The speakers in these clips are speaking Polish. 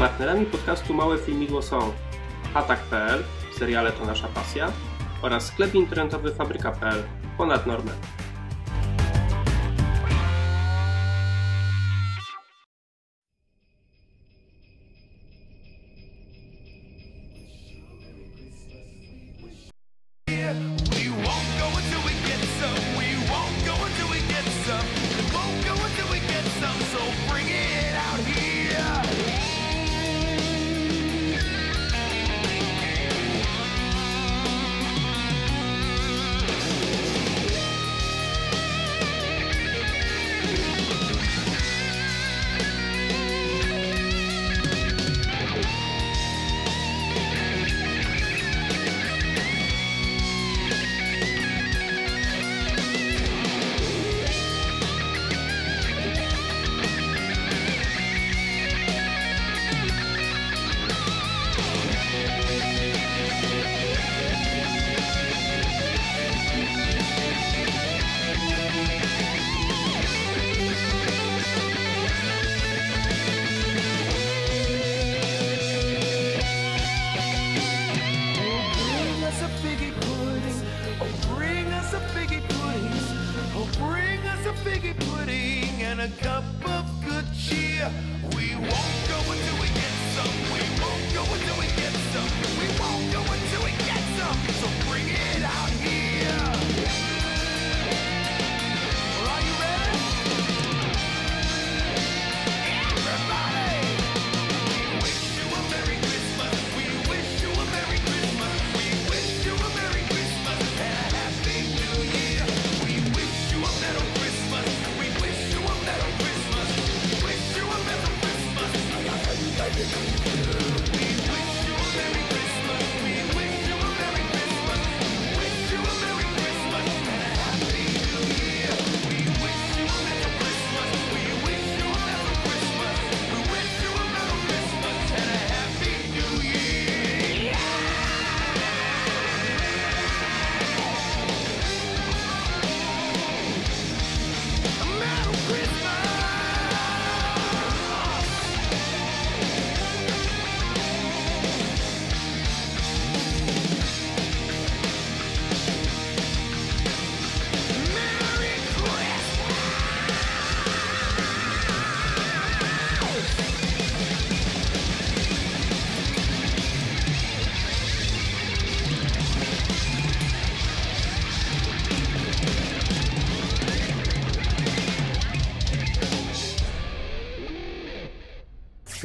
Partnerami podcastu Małe Filmidło są Atak.pl, seriale to nasza pasja oraz sklep internetowy Fabryka.pl, ponad normę.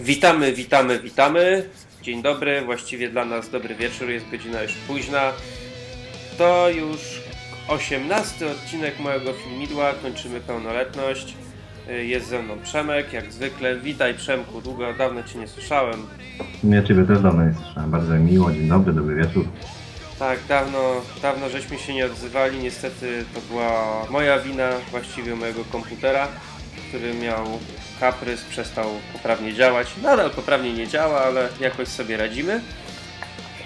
Witamy, witamy, witamy. Dzień dobry, właściwie dla nas dobry wieczór, jest godzina już późna. To już 18 odcinek mojego filmidła, kończymy pełnoletność. Y, Jest ze mną Przemek, jak zwykle. Witaj Przemku, długo, dawno Cię nie słyszałem. Ja Ciebie też dawno nie słyszałem. Bardzo mi miło, dzień dobry, dobry wieczór. Tak, dawno, dawno żeśmy się nie odzywali. Niestety to była moja wina, właściwie mojego komputera, który miał kaprys, przestał poprawnie działać. Nadal poprawnie nie działa, ale jakoś sobie radzimy.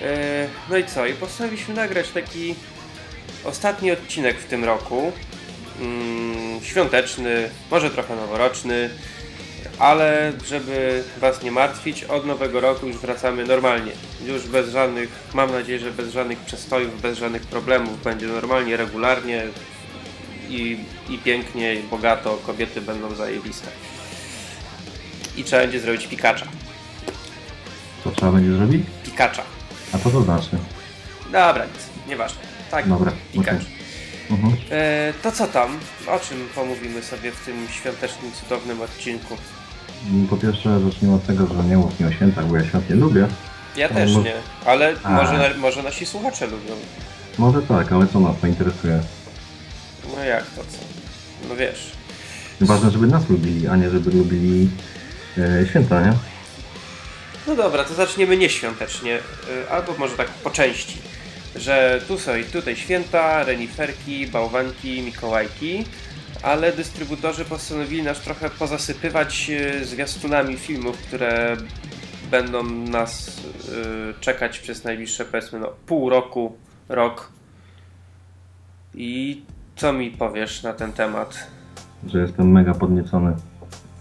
E, No i co? I postanowiliśmy nagrać taki ostatni odcinek w tym roku. Mm, świąteczny, może trochę noworoczny, ale żeby Was nie martwić, od nowego roku już wracamy normalnie. Już bez żadnych, mam nadzieję, że bez żadnych przestojów, bez żadnych problemów. Będzie normalnie, regularnie i, i pięknie, i bogato. Kobiety będą zajebiste. I trzeba będzie zrobić pikacza. Co trzeba będzie zrobić? Pikacza. A co to znaczy? Dobra, nic, nieważne. Tak, Dobra, pikacz. okej. Mhm. E, to co tam? O czym pomówimy sobie w tym świątecznym, cudownym odcinku? Po pierwsze zacznijmy od tego, że nie mów mi o świętach, bo ja świat nie lubię. Ja też bo- nie, ale A. może, może nasi słuchacze lubią. Może tak, ale co nas to interesuje? No jak to co? No wiesz. Ważne, żeby nas lubili, a nie żeby lubili e, święta, nie? No dobra, to zaczniemy nieświątecznie, y, albo może tak po części. Że tu są i tutaj święta, reniferki, bałwanki, mikołajki, ale dystrybutorzy postanowili nas trochę pozasypywać y, zwiastunami filmów, które będą nas czekać przez najbliższe powiedzmy no, pół roku, rok. I co mi powiesz na ten temat? Że jestem mega podniecony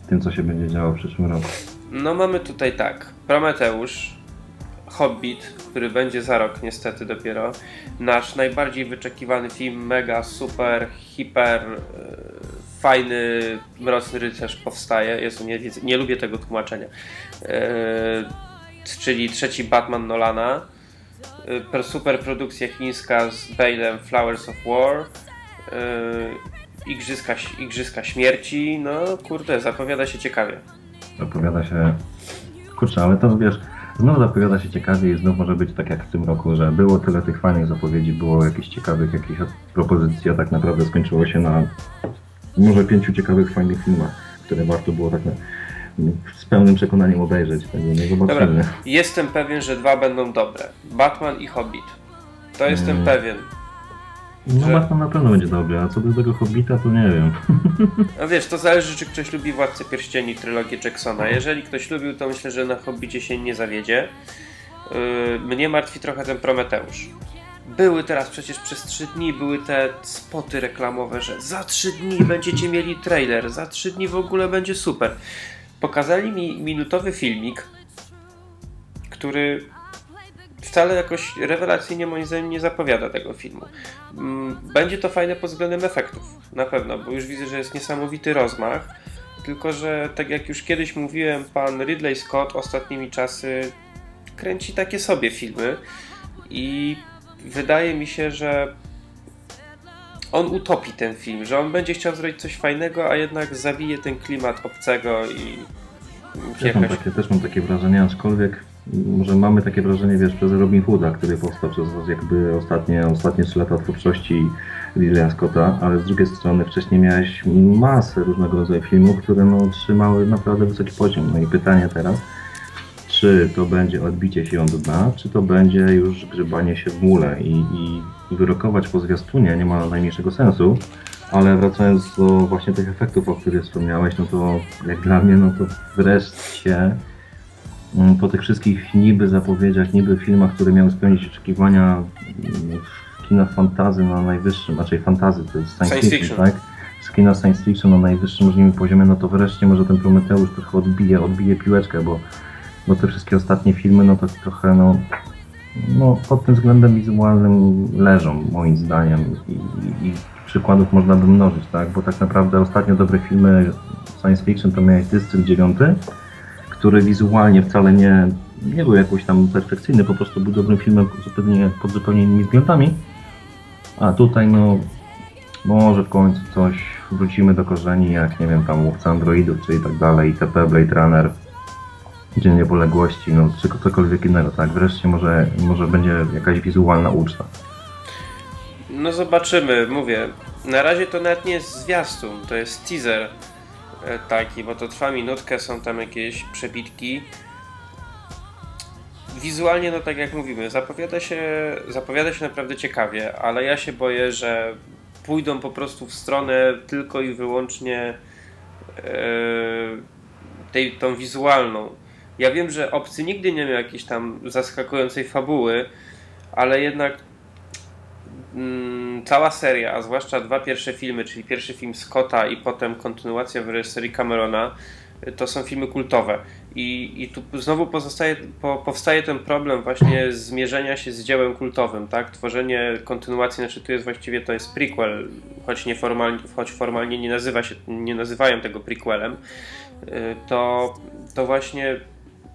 tym, co się będzie działo w przyszłym roku. No mamy tutaj tak, Prometeusz, Hobbit, który będzie za rok niestety dopiero, nasz najbardziej wyczekiwany film, mega, super, hiper, e, fajny, Mroczny Rycerz powstaje, Jezu, nie, nie lubię tego tłumaczenia, e, czyli trzeci Batman Nolana, e, per- super produkcja chińska z Bale'em Flowers of War, Igrzyska, Igrzyska Śmierci, no kurde, zapowiada się ciekawie. Zapowiada się. Kurczę, ale to wiesz, znowu zapowiada się ciekawie i znów może być tak jak w tym roku, że było tyle tych fajnych zapowiedzi, było jakichś ciekawych jakichś propozycji, a tak naprawdę skończyło się na może pięciu ciekawych, fajnych filmach, które warto było tak na, z pełnym przekonaniem obejrzeć. Tego nie Dobra, jestem pewien, że dwa będą dobre. Batman i Hobbit. To jestem Mm. pewien. No że- Batman na pewno będzie dobry, a co do tego Hobbita, to nie wiem. No wiesz, to zależy, czy ktoś lubi Władcę Pierścieni, trylogię Jacksona. Jeżeli ktoś lubił, to myślę, że na Hobbicie się nie zawiedzie. Yy, Mnie martwi trochę ten Prometeusz. Były teraz przecież przez 3 dni były te spoty reklamowe, że za 3 dni będziecie mieli trailer, za 3 dni w ogóle będzie super. Pokazali mi minutowy filmik, który wcale jakoś rewelacyjnie moim zdaniem nie zapowiada tego filmu. Mm, Będzie to fajne pod względem efektów, na pewno, bo już widzę, że jest niesamowity rozmach. Tylko, że tak jak już kiedyś mówiłem, pan Ridley Scott ostatnimi czasy kręci takie sobie filmy i wydaje mi się, że on utopi ten film, że on będzie chciał zrobić coś fajnego, a jednak zabije ten klimat obcego i Też mam, takie, też mam takie wrażenie, aczkolwiek może mamy takie wrażenie, wiesz, przez Robin Hooda, który powstał przez jakby ostatnie, ostatnie 3 lata twórczości Ridleya Scotta, ale z drugiej strony wcześniej miałeś masę różnego rodzaju filmów, które no, trzymały naprawdę wysoki poziom. No i pytanie teraz, czy to będzie odbicie się od dna, czy to będzie już grzebanie się w mule i, i wyrokować po zwiastunie nie ma najmniejszego sensu, ale wracając do właśnie tych efektów, o których wspomniałeś, no to jak dla mnie, no to wreszcie po tych wszystkich niby zapowiedziach, niby filmach, które miały spełnić oczekiwania mm, w kina fantazy na najwyższym, raczej fantazy, to jest science, Science fiction, fiction. tak? Z kina science fiction na najwyższym możliwym poziomie, no to wreszcie może ten Prometeusz trochę odbije, odbije piłeczkę, bo, bo te wszystkie ostatnie filmy, no to trochę, no, no pod tym względem wizualnym leżą, moim zdaniem. I, i, i przykładów można by mnożyć, tak? Bo tak naprawdę ostatnio dobre filmy science fiction to miałeś Dystrykt 9, który wizualnie wcale nie, nie był jakoś tam perfekcyjny, po prostu był dobrym filmem zupełnie, pod zupełnie innymi względami. A tutaj no może w końcu coś wrócimy do korzeni, jak nie wiem, tam łowca androidów, czy i tak dalej, itp. Blade Runner, Dzień Niepodległości, no czy cokolwiek innego, tak? Wreszcie może, może będzie jakaś wizualna uczta. No zobaczymy, mówię. Na razie to nawet nie jest zwiastun, to jest teaser taki, bo to trwa minutkę, są tam jakieś przebitki. Wizualnie, no tak jak mówimy, zapowiada się, zapowiada się naprawdę ciekawie, ale ja się boję, że pójdą po prostu w stronę tylko i wyłącznie e, tej, tą wizualną. Ja wiem, że Obcy nigdy nie miał jakiejś tam zaskakującej fabuły, ale jednak cała seria, a zwłaszcza dwa pierwsze filmy, czyli pierwszy film Scotta i potem kontynuacja w reżyserii Camerona, y, to są filmy kultowe. I, i tu znowu pozostaje, po, powstaje ten problem właśnie zmierzenia się z dziełem kultowym, tak? Tworzenie kontynuacji, znaczy tu jest właściwie to jest prequel, choć, nieformalnie, choć formalnie nie, nazywa się, nie nazywają tego prequelem, y, to, to właśnie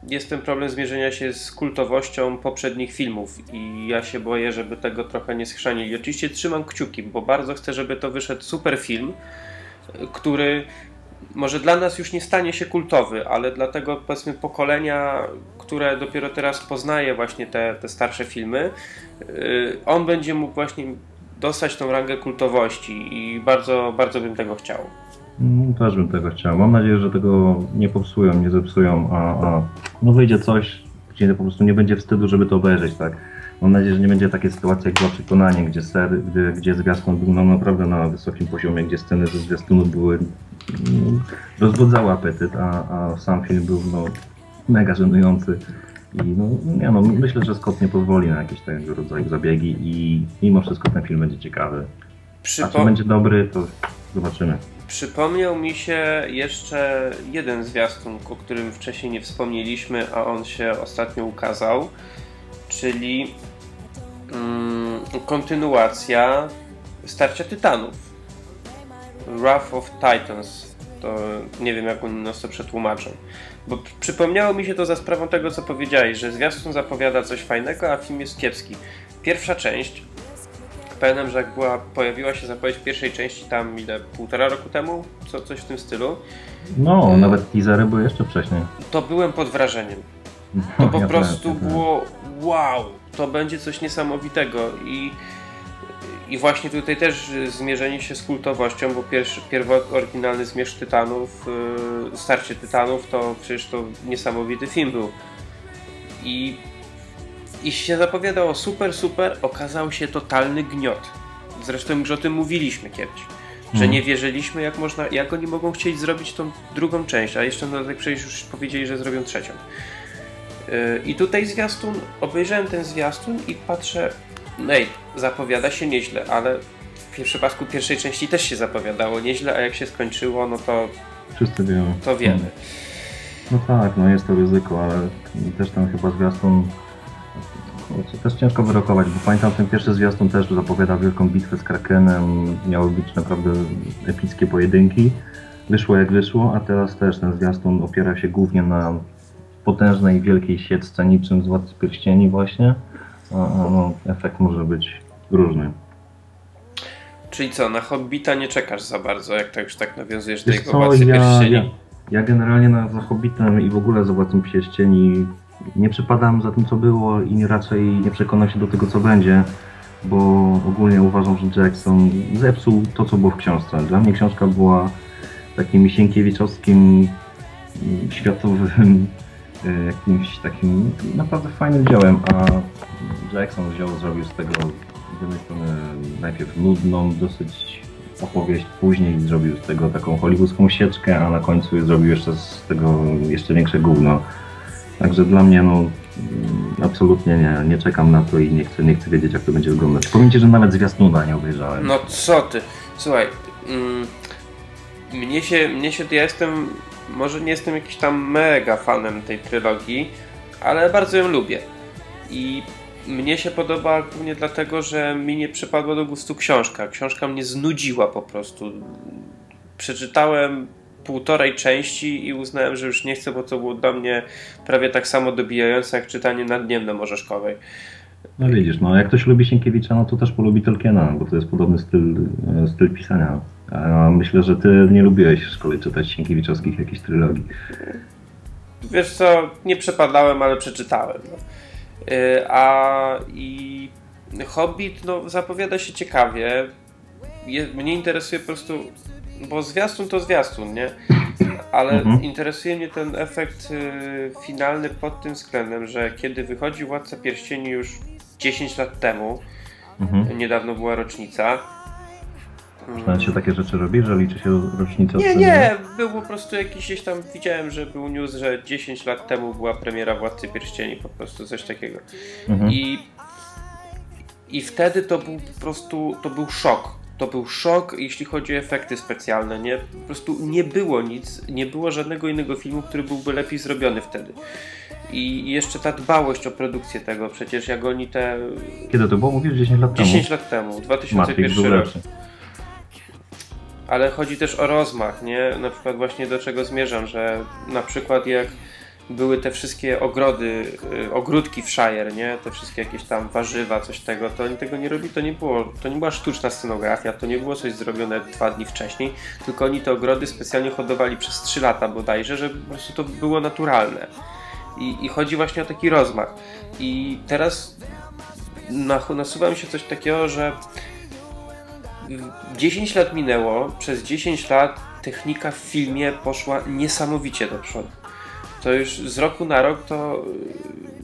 jest ten problem zmierzenia się z kultowością poprzednich filmów i ja się boję, żeby tego trochę nie schrzanili. Oczywiście trzymam kciuki, bo bardzo chcę, żeby to wyszedł super film, który może dla nas już nie stanie się kultowy, ale dla tego powiedzmy pokolenia, które dopiero teraz poznaje właśnie te, te starsze filmy, yy, on będzie mógł właśnie dostać tą rangę kultowości i bardzo, bardzo bym tego chciał. Mm, Też bym tego chciał. Mam nadzieję, że tego nie popsują, nie zepsują, a, a no wyjdzie coś, gdzie po prostu nie będzie wstydu, żeby to obejrzeć, tak? Mam nadzieję, że nie będzie takiej sytuacji jak była przekonanie, gdzie ser, gdzie, gdzie zwiastun był no, naprawdę na wysokim poziomie, gdzie sceny ze zwiastunu były mm, rozbudzały apetyt, a, a sam film był no, mega żenujący. I no, nie no, myślę, że Scott nie pozwoli na jakieś tego rodzaju zabiegi i mimo wszystko ten film będzie ciekawy. A czy Przypo- będzie dobry, to zobaczymy. Przypomniał mi się jeszcze jeden zwiastun, o którym wcześniej nie wspomnieliśmy, a on się ostatnio ukazał, czyli mm, kontynuacja Starcia Tytanów. Wrath of Titans. To nie wiem, jak oni nas to przetłumaczą. Bo przypomniało mi się to za sprawą tego, co powiedziałeś, że zwiastun zapowiada coś fajnego, a film jest kiepski. Pierwsza część, pamiętam, że jak była, pojawiła się zapowiedź pierwszej części tam ile, półtora roku temu, co, coś w tym stylu, No, nawet teasery były jeszcze wcześniej. to byłem pod wrażeniem. To po Ja prostu też. było wow, to będzie coś niesamowitego i, i właśnie tutaj też y, zmierzenie się z kultowością, bo pierwszy, pierwotny oryginalny Zmierzch Tytanów, yy, Starcie Tytanów, to przecież to niesamowity film był. I, I się zapowiadało super, super, okazał się totalny gniot. Zresztą już o tym mówiliśmy kiedyś. Że Mhm. nie wierzyliśmy, jak można, jak oni mogą chcieć zrobić tą drugą część, a jeszcze no, tak przecież już powiedzieli, że zrobią trzecią. Yy, I tutaj zwiastun, obejrzałem ten zwiastun i patrzę, ej, zapowiada się nieźle, ale w przypadku pierwszej części też się zapowiadało nieźle, a jak się skończyło, no to, Wszyscy wiemy. to wiemy. No tak, no jest to ryzyko, ale też tam chyba zwiastun... kurczę, Też ciężko wyrokować, bo pamiętam ten pierwszy zwiastun też zapowiadał wielką bitwę z Krakenem, miały być naprawdę epickie pojedynki. Wyszło jak wyszło, a teraz też ten zwiastun opiera się głównie na potężnej, wielkiej sieczce niczym z Władcy Pierścieni właśnie. A, a no, efekt może być różny. Czyli co, na Hobbita nie czekasz za bardzo, jak tak już tak nawiązujesz do jego Władcy ja, Pierścieni? ja, ja generalnie na, za Hobbitem i w ogóle za Władcą Pierścieni nie przypadam za tym, co było i raczej nie przekonam się do tego, co będzie, bo ogólnie uważam, że Jackson zepsuł to, co było w książce. Dla mnie książka była takim sienkiewiczowskim, mm, światowym, e, jakimś takim naprawdę fajnym dziełem, a Jackson wziął, zrobił z tego z jednej strony najpierw nudną, dosyć opowieść, później zrobił z tego taką hollywoodzką sieczkę, a na końcu zrobił jeszcze z tego jeszcze większe gówno. Także dla mnie no mm, absolutnie nie, nie czekam na to i nie chcę, nie chcę wiedzieć jak to będzie wyglądać. Powiem Ci, że nawet zwiastuna nie obejrzałem. No co ty? Słuchaj, mm, mnie się, mnie się, ja jestem, może nie jestem jakiś tam mega fanem tej trylogii, ale bardzo ją lubię. I mnie się podoba głównie dlatego, że mi nie przypadła do gustu książka. Książka mnie znudziła po prostu. Przeczytałem półtorej części i uznałem, że już nie chcę, bo to było dla mnie prawie tak samo dobijające jak czytanie na dniem na Morzeszkowej. No widzisz, no jak ktoś lubi Sienkiewicza, no to też polubi Tolkiena, bo to jest podobny styl, e, styl pisania. A myślę, że ty nie lubiłeś w szkole czytać Sienkiewiczowskich jakichś trylogii. Wiesz co, nie przepadałem, ale przeczytałem. No. Yy, a i Hobbit no, zapowiada się ciekawie. Je, mnie interesuje po prostu, bo zwiastun to zwiastun, nie? Ale Mhm. interesuje mnie ten efekt y, finalny pod tym względem, że kiedy wychodzi Władca Pierścieni już 10 lat temu, Mhm. niedawno była rocznica. Nawet się takie rzeczy robi, że liczy się rocznicę Nie, nie, był po prostu jakiś gdzieś tam, widziałem, że był news, że 10 lat temu była premiera Władcy Pierścieni, po prostu coś takiego. Mhm. I, I wtedy to był po prostu, to był szok. To był szok, jeśli chodzi o efekty specjalne, nie? Po prostu nie było nic, nie było żadnego innego filmu, który byłby lepiej zrobiony wtedy. I jeszcze ta dbałość o produkcję tego, przecież jak oni te... Kiedy to było? Mówisz 10 lat 10 temu? lat temu, Matrix 2001 był rok. Ale chodzi też o rozmach, nie? Na przykład właśnie do czego zmierzam, że na przykład jak były te wszystkie ogrody, y, ogródki w Shire, nie? Te wszystkie jakieś tam warzywa, coś tego, to oni tego nie robili, to nie było, to nie była sztuczna scenografia, to nie było coś zrobione dwa dni wcześniej, tylko oni te ogrody specjalnie hodowali przez 3 lata bodajże, żeby po prostu to było naturalne. I, i chodzi właśnie o taki rozmach. I teraz nasuwa mi się coś takiego, że 10 lat minęło, przez 10 lat technika w filmie poszła niesamowicie do przodu. To już z roku na rok to,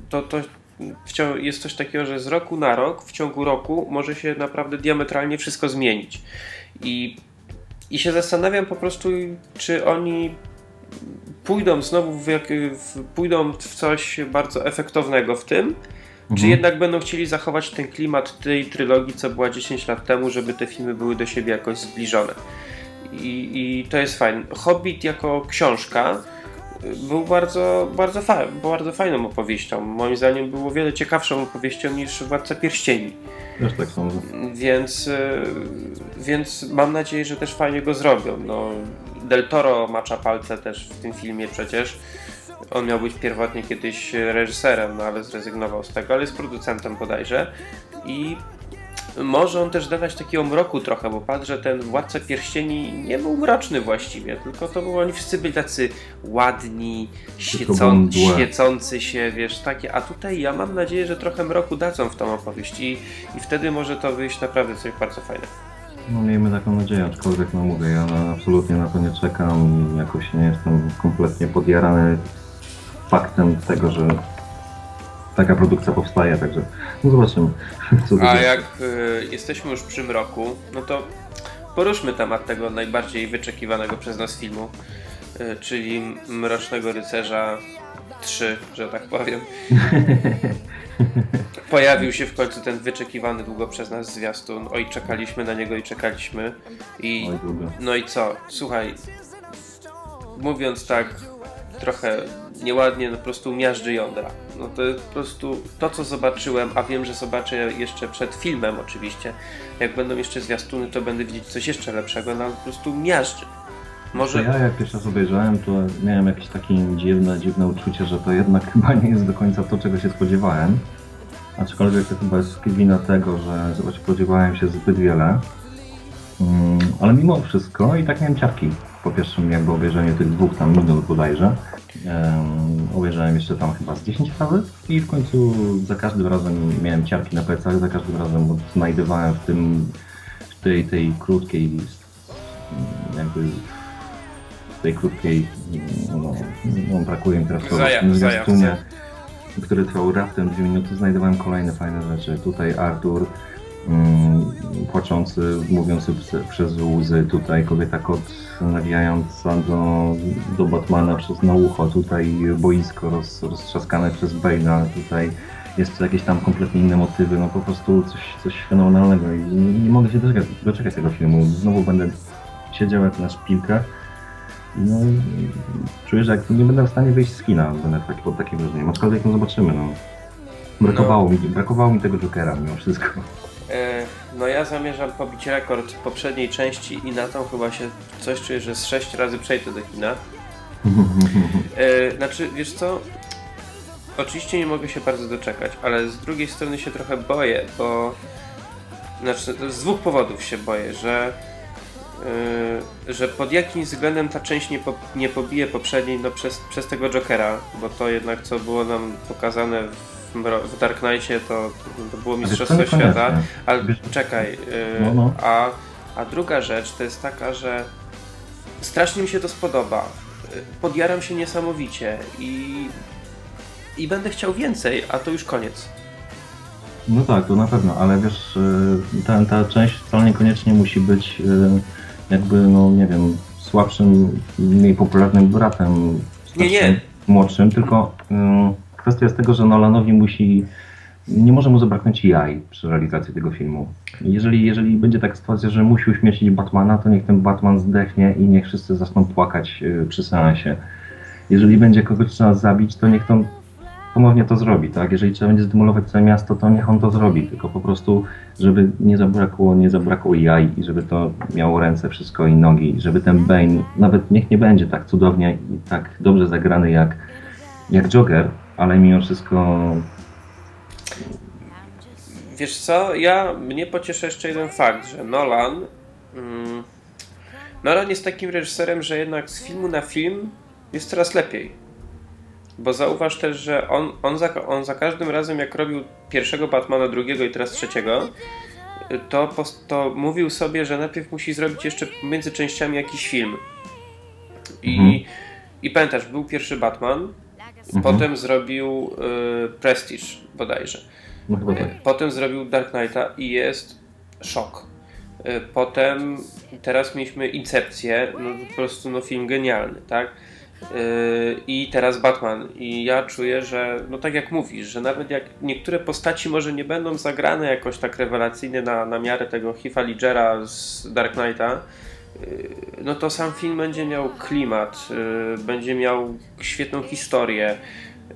to, to jest coś takiego, że z roku na rok, w ciągu roku może się naprawdę diametralnie wszystko zmienić. I, i się zastanawiam po prostu, czy oni pójdą znowu w, jak, w, pójdą w coś bardzo efektownego w tym, czy Mhm. jednak będą chcieli zachować ten klimat tej trylogii, co była 10 lat temu, żeby te filmy były do siebie jakoś zbliżone. I, I to jest fajne. Hobbit jako książka był bardzo, bardzo, fa bardzo fajną opowieścią. Moim zdaniem było wiele ciekawszą opowieścią niż Władca Pierścieni. Też tak sądzę. Więc, y, więc mam nadzieję, że też fajnie go zrobią. No, Del Toro macza palce też w tym filmie przecież. On miał być pierwotnie kiedyś reżyserem, no ale zrezygnował z tego, ale jest producentem bodajże. I może on też dawać takiego mroku trochę, bo patrz, że ten Władca Pierścieni nie był mroczny właściwie, tylko to było, oni wszyscy byli tacy ładni, świecą, świecący się, wiesz, takie, a tutaj ja mam nadzieję, że trochę mroku dadzą w tą opowieść i, i wtedy może to wyjść naprawdę coś bardzo fajnego. No miejmy taką nadzieję, aczkolwiek no mówię, ja absolutnie na to nie czekam i jakoś nie jestem kompletnie podjarany faktem tego, że taka produkcja powstaje, także no zobaczymy. A jak y, jesteśmy już przy mroku, no to poruszmy temat tego najbardziej wyczekiwanego przez nas filmu, y, czyli Mrocznego Rycerza 3, że tak powiem. Pojawił się w końcu ten wyczekiwany długo przez nas zwiastun. Oj, czekaliśmy na niego i czekaliśmy. I Oj, no i co? Słuchaj, mówiąc tak trochę nieładnie, no po prostu miażdży jądra. No to po prostu to, co zobaczyłem, a wiem, że zobaczę jeszcze przed filmem oczywiście. Jak będą jeszcze zwiastuny, to będę widzieć coś jeszcze lepszego, no po prostu miażdży. Może... ja jak pierwszy raz obejrzałem, to miałem jakieś takie dziwne, dziwne uczucie, że to jednak chyba nie jest do końca to, czego się spodziewałem. Aczkolwiek to chyba jest wina tego, że spodziewałem się zbyt wiele. Mm, ale mimo wszystko i tak miałem ciarki po pierwszym jakby obejrzeniu tych dwóch tam minut bodajże. Um, obejrzałem jeszcze tam chyba z 10 razy i w końcu za każdym razem miałem ciarki na plecach, za każdym razem znajdowałem w tym, w tej, tej krótkiej jakby w tej krótkiej, no, no brakuje mi teraz słowa, który trwał raptem dwie minuty, znajdowałem kolejne fajne rzeczy. Tutaj Artur płaczący, mówiący przez łzy, tutaj kobieta kot nawijająca do, do Batmana przez na ucho, tutaj boisko roz, roztrzaskane przez Bane'a, tutaj jest jakieś tam kompletnie inne motywy, no po prostu coś, coś fenomenalnego i nie, mogę się doczekać, doczekać tego filmu. Znowu będę siedział jak na szpilkach no i czuję, że jak nie będę w stanie wyjść z kina, będę taki, pod takim wrażeniem. Aczkolwiek no zobaczymy, no. Brakowało, mi, brakowało mi tego Jokera mimo wszystko. E, no ja zamierzam pobić rekord poprzedniej części i na tą chyba się coś czuję, że z 6 razy przejdę do kina. E, znaczy, wiesz co? Oczywiście nie mogę się bardzo doczekać, ale z drugiej strony się trochę boję, bo. Znaczy, z dwóch powodów się boję, że. Yy, że pod jakimś względem ta część nie, po, nie pobije poprzedniej no, przez, przez tego Jokera, bo to jednak co było nam pokazane w, w Dark Knightie to, to było Mistrzostwo. Świata, ale czekaj, yy, No, no. A, a druga rzecz to jest taka, że strasznie mi się to spodoba. Yy, Podjaram się niesamowicie i, i będę chciał więcej, a to już koniec. No tak, to na pewno, ale wiesz, y, ta, ta część wcale niekoniecznie musi być y, jakby, no nie wiem, słabszym, mniej popularnym bratem, Nie, nie. starszym, młodszym, tylko y, kwestia jest tego, że Nolanowi musi, nie może mu zabraknąć jaj przy realizacji tego filmu. Jeżeli, jeżeli będzie taka sytuacja, że musi uśmiercić Batmana, to niech ten Batman zdechnie i niech wszyscy zaczną płakać y, przy seansie. Jeżeli będzie kogoś trzeba zabić, to niech to ponownie to zrobi, tak? Jeżeli trzeba będzie zdemolować całe miasto, to niech on to zrobi, tylko po prostu, żeby nie zabrakło, nie zabrakło jaj i żeby to miało ręce wszystko i nogi, żeby ten Bane, nawet niech nie będzie tak cudownie i tak dobrze zagrany jak, jak Joker, ale mimo wszystko Wiesz co, ja mnie pocieszy jeszcze jeden fakt, że Nolan. Mm, Nolan jest takim reżyserem, że jednak z filmu na film jest coraz lepiej. Bo zauważ też, że on, on, za, on za każdym razem, jak robił pierwszego Batmana, drugiego i teraz trzeciego, to, to mówił sobie, że najpierw musi zrobić jeszcze między częściami jakiś film. I, Mhm. i pamiętasz, był pierwszy Batman, Mhm. potem zrobił y, Prestige bodajże. no chyba tak. Potem zrobił Dark Knighta i jest szok. E, Potem teraz mieliśmy Incepcję, no po prostu no film genialny, tak? E, I teraz Batman. I ja czuję, że no tak jak mówisz, że nawet jak niektóre postaci może nie będą zagrane jakoś tak rewelacyjnie na, na miarę tego Heath'a Ledgera z Dark Knighta, y, no to sam film będzie miał klimat, y, będzie miał świetną historię,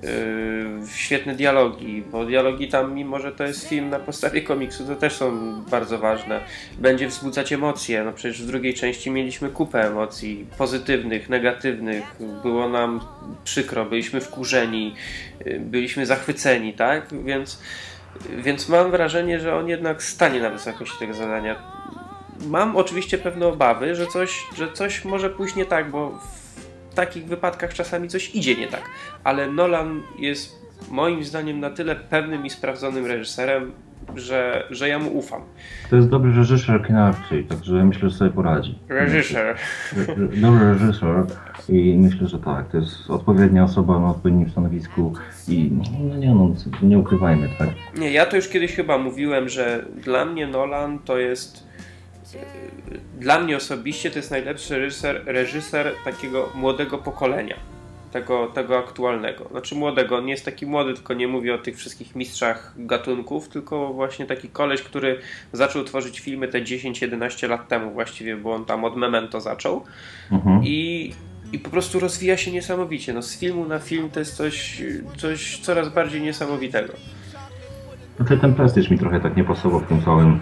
y, świetne dialogi, bo dialogi tam, mimo że to jest film na podstawie komiksu, to też są bardzo ważne. Będzie wzbudzać emocje, no przecież w drugiej części mieliśmy kupę emocji, pozytywnych, negatywnych, było nam przykro, byliśmy wkurzeni, y, byliśmy zachwyceni, tak? Więc, więc mam wrażenie, że on jednak stanie na wysokości tego zadania. Mam oczywiście pewne obawy, że coś, że coś może pójść nie tak, bo w takich wypadkach czasami coś idzie nie tak. Ale Nolan jest moim zdaniem na tyle pewnym i sprawdzonym reżyserem, że, że ja mu ufam. To jest dobry reżyser kina także myślę, że sobie poradzi. Reżyser. Re- re- Dobry reżyser i myślę, że tak, to jest odpowiednia osoba na odpowiednim stanowisku i no nie no, nie ukrywajmy, tak? Nie, ja to już kiedyś chyba mówiłem, że dla mnie Nolan to jest. Dla mnie osobiście to jest najlepszy reżyser, reżyser takiego młodego pokolenia. Tego, tego aktualnego. Znaczy młodego, on nie jest taki młody, tylko nie mówię o tych wszystkich mistrzach gatunków, tylko właśnie taki koleś, który zaczął tworzyć filmy te 10-11 lat temu właściwie, bo on tam od Memento zaczął Mhm. i, i po prostu rozwija się niesamowicie. No, z filmu na film to jest coś, coś coraz bardziej niesamowitego. Znaczy ten prestiż mi trochę tak nie pasował w tym całym,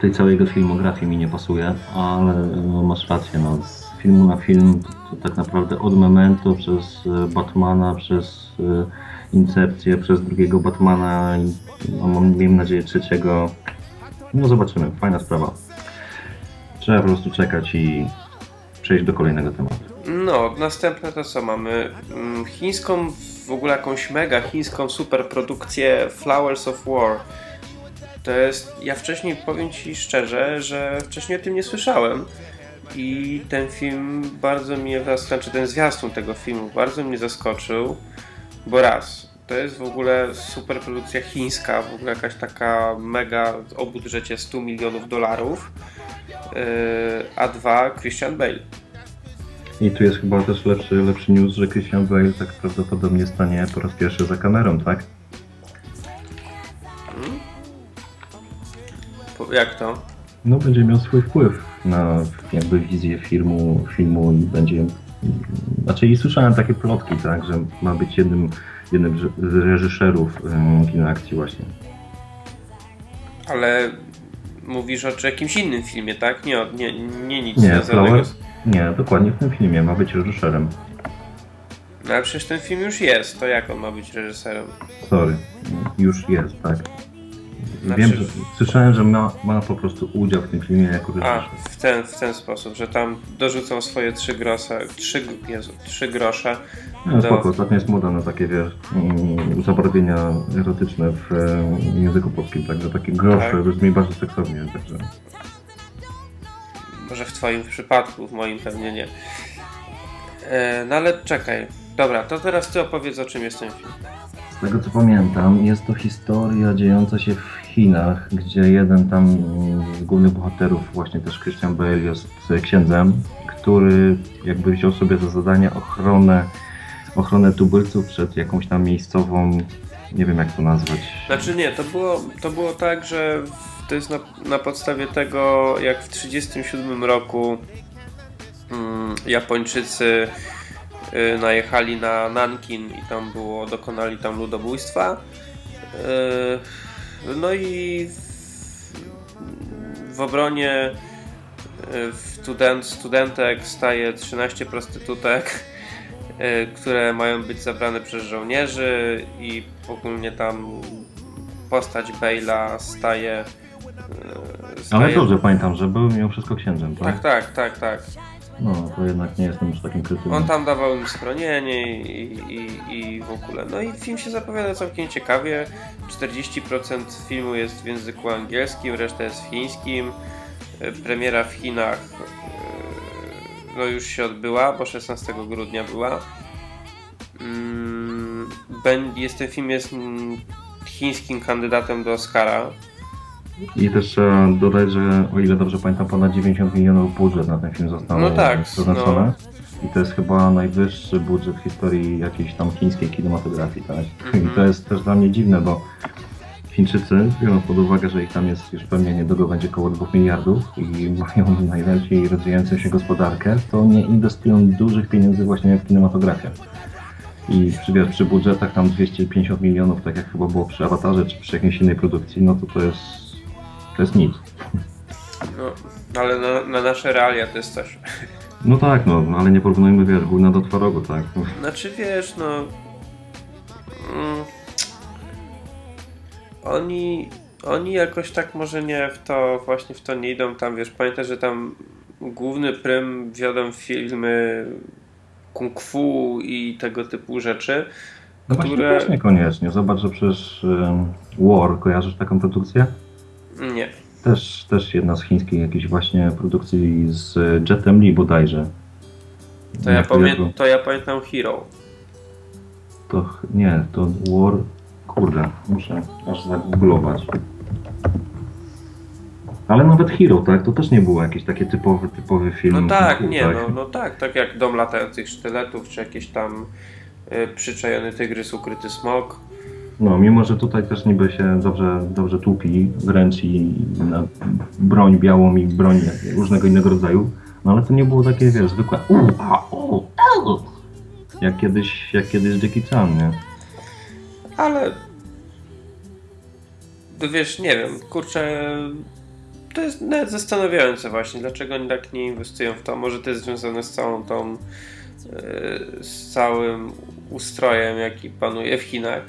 tej całej jego filmografii mi nie pasuje, ale no, masz rację, no, z filmu na film to, tak naprawdę od Memento przez e, Batmana, przez e, Incepcję, przez drugiego Batmana i no, miejmy nadzieję trzeciego. No zobaczymy, fajna sprawa. Trzeba po prostu czekać i przejść do kolejnego tematu. No, następne to co mamy? Mm, Chińską, w ogóle jakąś mega chińską superprodukcję Flowers of War. To jest, ja wcześniej powiem Ci szczerze, że wcześniej o tym nie słyszałem. I ten film bardzo mnie, znaczy ten zwiastun tego filmu bardzo mnie zaskoczył, bo raz, to jest w ogóle superprodukcja chińska, w ogóle jakaś taka mega o budżecie 100 milionów dolarów. Yy, a dwa, Christian Bale. I tu jest chyba też lepszy, lepszy news, że Christian Bale tak prawdopodobnie stanie po raz pierwszy za kamerą, tak? Jak to? No będzie miał swój wpływ na jakby wizję filmu, filmu i będzie... Znaczy i słyszałem takie plotki, tak, że ma być jednym, jednym z reżyserów kina akcji właśnie. Ale mówisz o jakimś innym filmie, tak? Nie, nie, nie nic Nie, związanego z... Nie, dokładnie w tym filmie ma być reżyserem. No ale przecież ten film już jest, to jak on ma być reżyserem? Sorry, już jest, tak. Znaczy- Wiem, że słyszałem, że ma, ma po prostu udział w tym filmie jako A, reżyser. w ten, w ten sposób, że tam dorzucą swoje trzy grosze, trzy, Jezu, trzy grosze. No do- spoko, ostatnio jest moda na takie, wiesz, mm, zabarwienia erotyczne w e, języku polskim, także takie grosze Tak. brzmi bardzo seksownie, także... Może w twoim przypadku, w moim pewnie nie. E, no ale czekaj. Dobra, to teraz ty opowiedz o czym jest ten film. Z tego co pamiętam, jest to historia dziejąca się w Chinach, gdzie jeden tam z głównych bohaterów, właśnie też Christian Bale, jest księdzem, który jakby wziął sobie za zadanie ochronę, ochronę tubylców przed jakąś tam miejscową, nie wiem jak to nazwać. Znaczy nie, to było, to było tak, że to jest na, na podstawie tego, jak w 1937 roku mm, Japończycy najechali na Nankin i tam było, dokonali tam ludobójstwa. Y, no i w, obronie y, student, studentek staje 13 prostytutek, y, które mają być zabrane przez żołnierzy i ogólnie tam postać Bale'a staje. y, staje Ale dobrze pamiętam, że był mimo wszystko księdzem, Tak, tak? tak, tak, tak. No, to jednak nie jestem już takim krytykiem. On tam dawał im schronienie i, i, i w ogóle. No i film się zapowiada całkiem ciekawie. 40% filmu jest w języku angielskim, reszta jest w chińskim. E, Premiera w Chinach e, no już się odbyła, bo 16 grudnia była. Mm, Jest ten film jest chińskim kandydatem do Oscara. I też trzeba dodać, że o ile dobrze pamiętam, ponad 90 milionów budżet na ten film został No tak, przeznaczony. I to jest chyba najwyższy budżet w historii jakiejś tam chińskiej kinematografii, tak? Mhm. I to jest też dla mnie dziwne, bo Chińczycy, biorąc pod uwagę, że ich tam jest już pewnie niedługo będzie około 2 miliardów i mają najlepiej rozwijającą się gospodarkę, to nie inwestują dużych pieniędzy właśnie w kinematografię. I przy, wiesz, przy budżetach tam 250 milionów, tak jak chyba było przy Awatarze czy przy jakiejś innej produkcji, no to to jest, to jest nic. No, ale na, na nasze realia to jest coś. No tak, no, ale nie porównujmy, wiesz, gówna do twarogu, tak? Znaczy wiesz, no. Mm, oni. Oni jakoś tak może nie w to, właśnie w to nie idą tam, wiesz, pamiętaj, że tam główny prym wiodą filmy kung fu i tego typu rzeczy, No właśnie które... też niekoniecznie. Zobacz, że przecież um, War, kojarzysz taką produkcję? Nie. Też, też jedna z chińskich jakichś właśnie produkcji z Jetem Lee bodajże. To ja, pamię... to ja pamiętam Hero. To nie, to War... Kurde, muszę aż zagooglować. Ale nawet Hero, tak? To też nie było jakieś takie typowy, typowy film. No tak, nie, tak? no, no tak, tak jak Dom Latających Sztyletów, czy jakieś tam y, Przyczajony Tygrys, Ukryty Smok. No, mimo że tutaj też niby się dobrze, dobrze tłupi wręcz i na broń białą i broń różnego innego rodzaju, no ale to nie było takie, wiesz, zwykłe u, a, u, u, jak kiedyś, jak kiedyś Jackie Chan, nie? Ale wiesz, nie wiem, kurczę, to jest nawet zastanawiające właśnie, dlaczego oni tak nie inwestują w to. Może to jest związane z całą tą, yy, z całym ustrojem, jaki panuje w Chinach.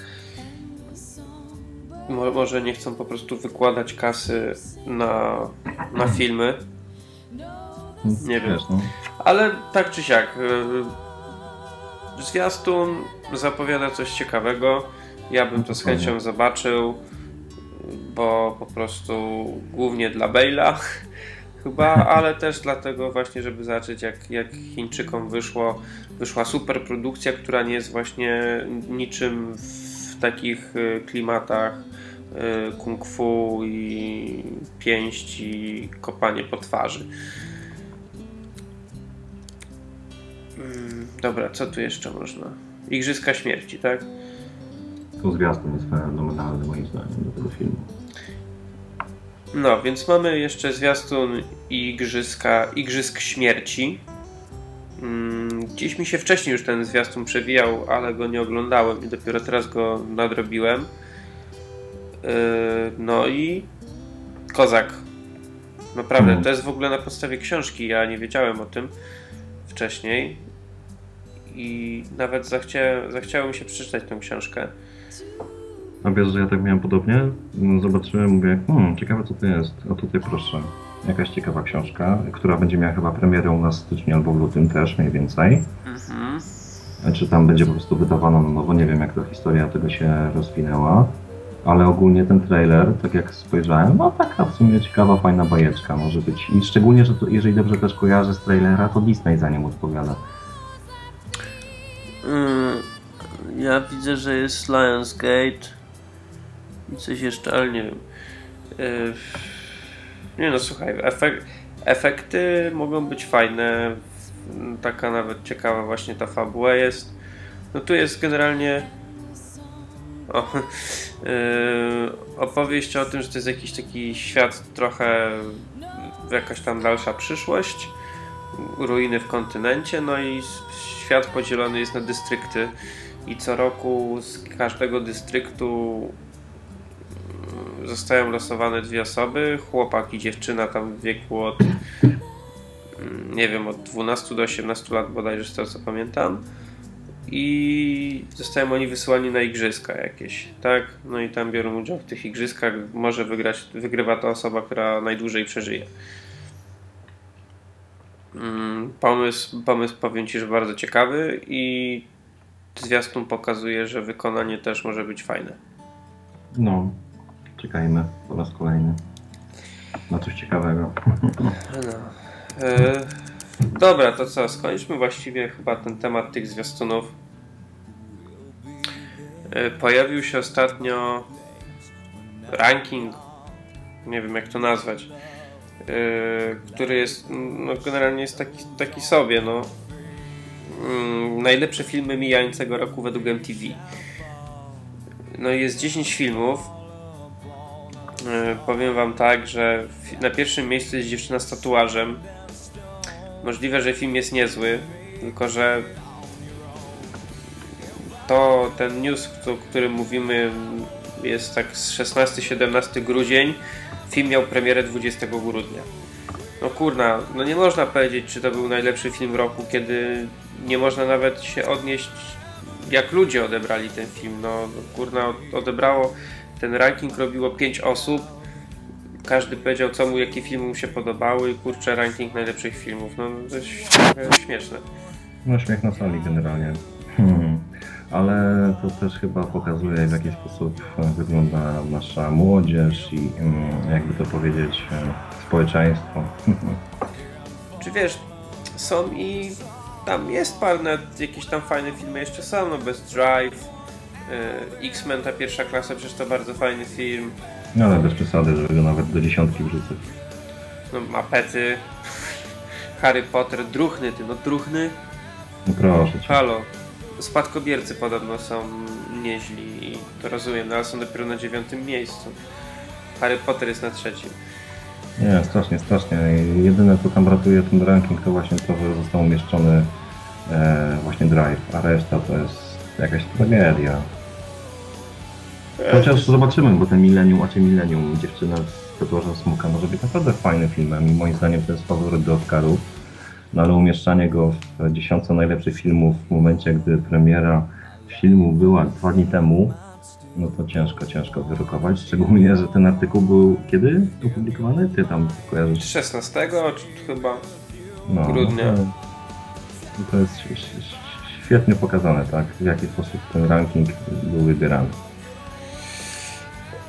Mo- Może nie chcą po prostu wykładać kasy na, na filmy. Nie wiem. No. Ale tak czy siak, yy, zwiastun zapowiada coś ciekawego. Ja bym to z chęcią zobaczył, bo po prostu głównie dla Bale'a chyba, ale też dlatego właśnie, żeby zobaczyć jak, jak Chińczykom wyszło, wyszła super produkcja, która nie jest właśnie niczym w takich y, klimatach y, kung fu i pięści, kopanie po twarzy. Mm, Dobra, co tu jeszcze można? Igrzyska śmierci, tak? To zwiastun jest fenomenalny moim zdaniem do tego filmu. No, więc mamy jeszcze zwiastun Igrzyska, Igrzysk Śmierci. Mm, Gdzieś mi się wcześniej już ten zwiastun przewijał, ale go nie oglądałem i dopiero teraz go nadrobiłem. Yy, No i Kozak. Naprawdę, Mhm. to jest w ogóle na podstawie książki, ja nie wiedziałem o tym wcześniej. I nawet zachcia, zachciało mi się przeczytać tę książkę. A wiesz, że ja tak miałem podobnie? No, Zobaczyłem, mówię, hmm, ciekawe co to jest. A tutaj proszę, jakaś ciekawa książka, która będzie miała chyba premierę u nas w styczniu albo w lutym też mniej więcej. Mhm. Czy tam będzie po prostu wydawana na nowo, nie wiem jak ta historia tego się rozwinęła. Ale ogólnie ten trailer, tak jak spojrzałem, no taka w sumie ciekawa, fajna bajeczka może być. I szczególnie, że to, jeżeli dobrze też kojarzę z trailera, to Disney za nią odpowiada. Mm, Ja widzę, że jest Lionsgate i coś jeszcze, ale nie wiem. Nie no, słuchaj, efek efekty mogą być fajne. Taka nawet ciekawa właśnie ta fabuła jest. No tu jest generalnie o, yy, opowieść o tym, że to jest jakiś taki świat trochę jakaś tam dalsza przyszłość ruiny w kontynencie, no i świat podzielony jest na dystrykty i co roku z każdego dystryktu zostają losowane dwie osoby, chłopak i dziewczyna tam w wieku od mm, nie wiem, od 12 do 18 lat bodajże z tego co pamiętam i zostają oni wysyłani na igrzyska jakieś, tak? No i tam biorą udział w tych igrzyskach, może wygrać, wygrywa ta osoba, która najdłużej przeżyje. Mm, Pomysł, pomysł powiem Ci, że bardzo ciekawy i zwiastun pokazuje, że wykonanie też może być fajne. No, czekajmy po raz kolejny na coś ciekawego. No. E, dobra, to co? Skończmy właściwie chyba ten temat tych zwiastunów. E, pojawił się ostatnio ranking, nie wiem jak to nazwać, e, który jest, no generalnie jest taki, taki sobie, no. Mm, Najlepsze filmy mijającego roku według MTV. No jest 10 filmów Powiem wam tak, że na pierwszym miejscu jest dziewczyna z tatuażem. Możliwe, że film jest niezły, tylko że to ten news, o którym mówimy, jest tak z 16-17 grudzień. Film miał premierę 20 grudnia. No kurna, no nie można powiedzieć, czy to był najlepszy film roku, kiedy nie można nawet się odnieść, jak ludzie odebrali ten film. No kurna, odebrało, ten ranking robiło 5 osób. Każdy powiedział, co mu, jakie filmy mu się podobały i kurczę, ranking najlepszych filmów. No to jest trochę śmieszne. No śmiech na sali generalnie. Hmm. Ale to też chyba pokazuje w jaki sposób wygląda nasza młodzież i mm, jakby to powiedzieć e, społeczeństwo. Czy wiesz, są i tam jest parę jakieś tam fajne filmy jeszcze są, no Best Drive, X-Men ta pierwsza klasa, przecież to bardzo fajny film, No ale bez przesady, żeby go nawet do dziesiątki wrzucać. no Mapety, Harry Potter, Druchny, ty no Druchny, No proszę cię. halo, spadkobiercy podobno są nieźli i to rozumiem, no ale są dopiero na dziewiątym miejscu. Harry Potter jest na trzecim. Nie, strasznie, strasznie. Jedyne co tam ratuje ten ranking to właśnie to, że został umieszczony e, właśnie Drive, a reszta to jest jakaś tragedia. Chociaż zobaczymy, bo ten Millennium, a czy Millennium, dziewczyna z tatuażem smoka może być naprawdę fajnym filmem i moim zdaniem to jest faworyt do Oscaru. No ale umieszczanie go w dziesiątce najlepszych filmów w momencie, gdy premiera filmu była dwa dni temu, no to ciężko, ciężko wyrokować. Szczególnie, że ten artykuł był kiedy opublikowany? Ty tam kojarzysz? 16 czy chyba? No, grudnia. No to, to jest świetnie pokazane, tak? W jaki sposób ten ranking był wybierany.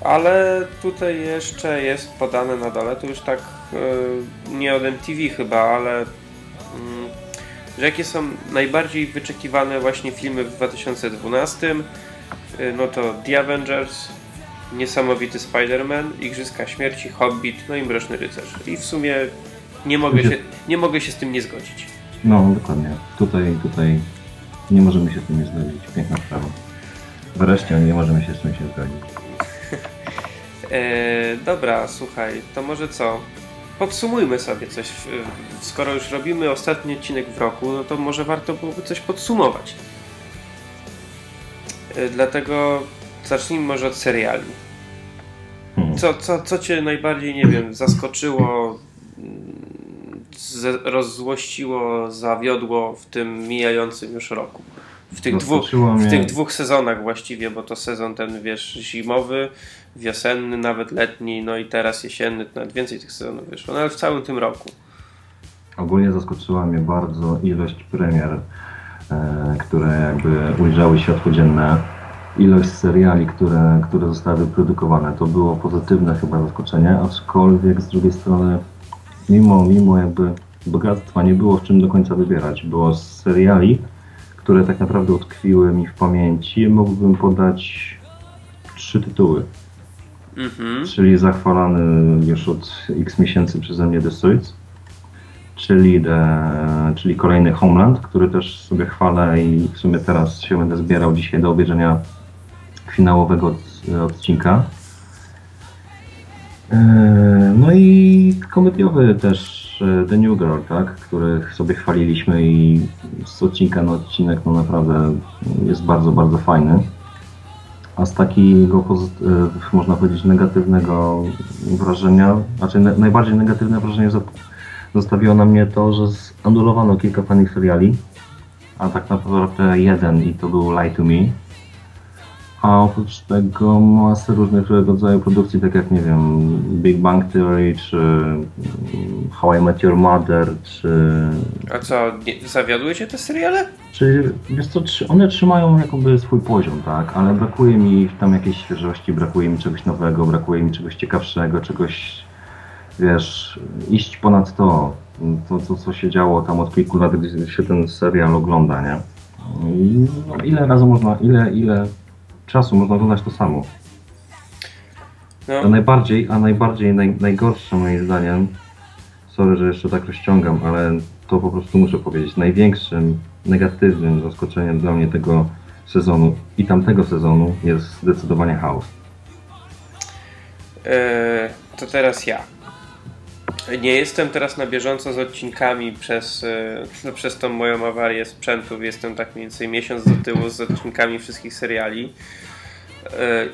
Ale tutaj jeszcze jest podane na dole, to już tak e, nie od MTV chyba, ale mm, że jakie są najbardziej wyczekiwane właśnie filmy w 2012, e, no to The Avengers, Niesamowity Spider-Man, Igrzyska Śmierci, Hobbit, no i Mroczny Rycerz. I w sumie nie mogę się, nie mogę się z tym nie zgodzić. No, dokładnie. Tutaj, tutaj nie możemy się z tym nie zgodzić. Piękna sprawa. Wreszcie nie możemy się z tym się zgodzić. E, dobra, słuchaj, to może co? Podsumujmy sobie coś. Skoro już robimy ostatni odcinek w roku, no to może warto byłoby coś podsumować. E, dlatego zacznijmy może od seriali. Hmm. Co, co, co cię najbardziej, nie wiem, zaskoczyło, z- rozzłościło, zawiodło w tym mijającym już roku? W tych, dwóch, w tych dwóch sezonach właściwie, bo to sezon ten, wiesz, zimowy, wiosenny, nawet letni, no i teraz jesienny, nawet więcej tych sezonów wyszło, no ale w całym tym roku. Ogólnie zaskoczyła mnie bardzo ilość premier, e, które jakby ujrzały światło dzienne. Ilość seriali, które, które zostały wyprodukowane. To było pozytywne chyba zaskoczenie, aczkolwiek z drugiej strony mimo, mimo jakby bogactwa nie było w czym do końca wybierać. Było z seriali, które tak naprawdę utkwiły mi w pamięci. Mógłbym podać trzy tytuły Mhm. czyli zachwalany już od x miesięcy przeze mnie The Suits, czyli, the, czyli kolejny Homeland, który też sobie chwalę i w sumie teraz się będę zbierał dzisiaj do obejrzenia finałowego od, odcinka. Eee, No i komediowy też e, The New Girl, tak, który sobie chwaliliśmy i z odcinka na odcinek no naprawdę jest bardzo, bardzo fajny. A z takiego, e, można powiedzieć, negatywnego wrażenia, znaczy na- najbardziej negatywne wrażenie zostawiło na mnie to, że zanulowano kilka fajnych seriali, a tak naprawdę jeden i to był Lie to Me. A oprócz tego masę różnych rodzaju produkcji, tak jak, nie wiem, Big Bang Theory, czy mm, How I Met Your Mother, czy A co, nie, zawiodły cię te seriale? czy wiesz co, one trzymają jakby swój poziom, tak, ale brakuje mi tam jakiejś świeżości, brakuje mi czegoś nowego, brakuje mi czegoś ciekawszego, czegoś, wiesz, iść ponad to, to, to co się działo tam od kilku lat, gdy się ten serial ogląda, nie? I no, ile razy można, ile, ile czasu można oglądać to samo? A No, najbardziej, a najbardziej, naj, najgorsze moim zdaniem, sorry, że jeszcze tak rozciągam, ale to po prostu muszę powiedzieć, największym negatywnym zaskoczeniem dla mnie tego sezonu i tamtego sezonu jest zdecydowanie chaos. E, to teraz ja. Nie jestem teraz na bieżąco z odcinkami przez, e, no, przez tą moją awarię sprzętu. Jestem tak mniej więcej miesiąc do tyłu z odcinkami wszystkich seriali. E,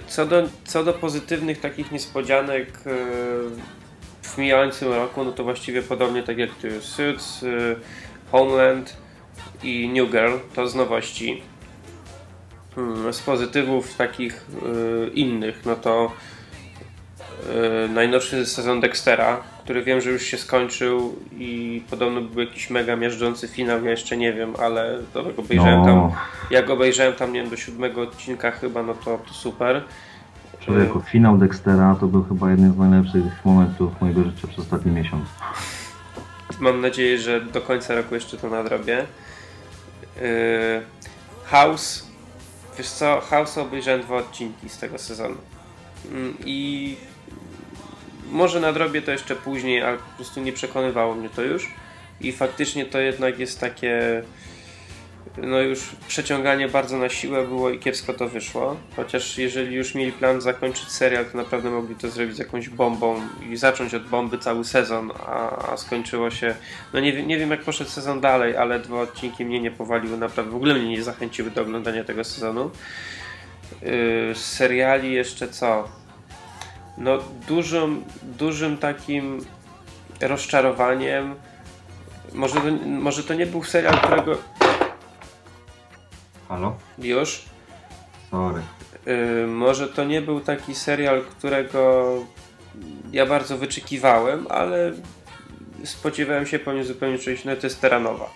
Co do, co do pozytywnych takich niespodzianek e, w mijającym roku, no to właściwie podobnie tak jak tu Suits, Homeland i New Girl, to z nowości. Hmm, Z pozytywów takich innych, no to najnowszy sezon Dextera, który wiem, że już się skończył i podobno był jakiś mega miażdżący finał, ja jeszcze nie wiem, ale to jak obejrzałem tam, No, jak obejrzałem tam, nie wiem, do siódmego odcinka chyba, no to, to super. człowieku, finał Dextera to był chyba jeden z najlepszych momentów mojego życia przez ostatni miesiąc. Mam nadzieję, że do końca roku jeszcze to nadrobię. Yy, House. Wiesz co, House obejrzałem dwa odcinki z tego sezonu. Mm, I może nadrobię to jeszcze później, ale po prostu nie przekonywało mnie to już. I faktycznie to jednak jest takie no już przeciąganie bardzo na siłę było i kiepsko to wyszło. Chociaż jeżeli już mieli plan zakończyć serial, to naprawdę mogli to zrobić jakąś bombą i zacząć od bomby cały sezon, a, skończyło się. No nie, nie wiem jak poszedł sezon dalej, ale dwa odcinki mnie nie powaliły, naprawdę w ogóle mnie nie zachęciły do oglądania tego sezonu. Yy, seriali jeszcze co? No dużym, dużym takim rozczarowaniem. Może to, może to nie był serial, którego Halo? już. Sorry. Yy, może to nie był taki serial, którego ja bardzo wyczekiwałem, ale spodziewałem się po nim zupełnie czegoś innego. To jest Teranowa.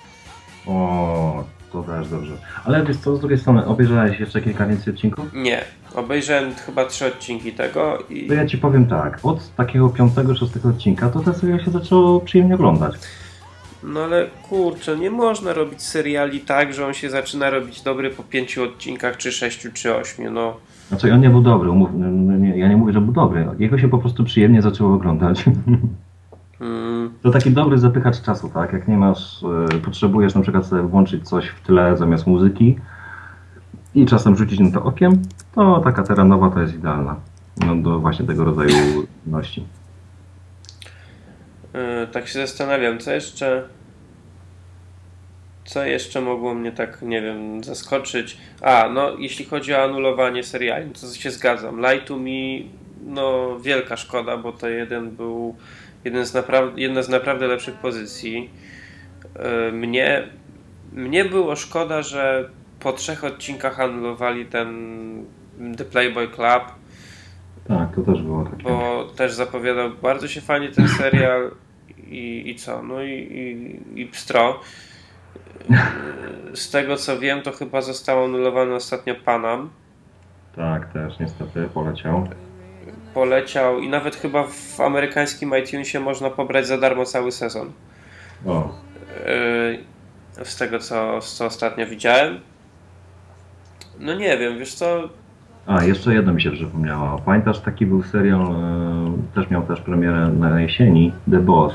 O, to też dobrze. Ale wiesz co, z drugiej strony, obejrzałeś jeszcze kilka więcej odcinków? Nie. Obejrzałem chyba trzy odcinki tego i To ja ci powiem tak, od takiego piątego, szóstego odcinka to ten serial się zaczęło przyjemnie oglądać. no ale kurczę, nie można robić seriali tak, że on się zaczyna robić dobry po pięciu odcinkach, czy sześciu, czy ośmiu. No Znaczy on nie był dobry, umów, nie, ja nie mówię, że był dobry. Jego się po prostu przyjemnie zaczęło oglądać. mm, To taki dobry zapychacz czasu, tak? Jak nie masz, e, potrzebujesz na przykład sobie włączyć coś w tle zamiast muzyki i czasem rzucić na to okiem, to taka terenowa to jest idealna. No, do właśnie tego rodzaju ności. yy, tak się zastanawiam, co jeszcze. Co jeszcze mogło mnie tak, nie wiem, zaskoczyć? A, no, jeśli chodzi o anulowanie seriali, to się zgadzam. Light to Me, no, wielka szkoda, bo to jeden był jeden z naprawdę, jedna z naprawdę lepszych pozycji. Yy, Mnie, mnie było szkoda, że po trzech odcinkach anulowali ten The Playboy Club, Tak, to też było takie. bo też zapowiadał bardzo się fajnie ten serial i, i co, no i, i, i pstro. Z tego co wiem, to chyba został anulowany ostatnio Panam. Tak, też niestety poleciał. Poleciał i nawet chyba w amerykańskim iTunesie można pobrać za darmo cały sezon. O, Yy, Z tego co, co ostatnio widziałem. No nie wiem, wiesz co, A, jeszcze jedno mi się przypomniało. Pamiętasz, taki był serial, e, też miał też premierę na jesieni, The Boss.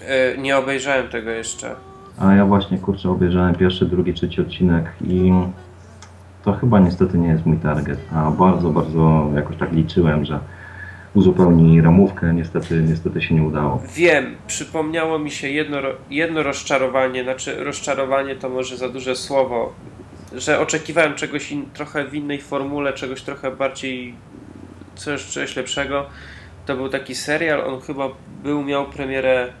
yy, nie obejrzałem tego jeszcze. A ja właśnie, kurczę, obejrzałem pierwszy, drugi, trzeci odcinek i to chyba niestety nie jest mój target. A bardzo, bardzo jakoś tak liczyłem, że uzupełni ramówkę, niestety, niestety się nie udało. Wiem, przypomniało mi się jedno, jedno rozczarowanie, znaczy rozczarowanie to może za duże słowo, że oczekiwałem czegoś in, trochę w innej formule, czegoś trochę bardziej, coś, coś lepszego. To był taki serial, on chyba był, miał premierę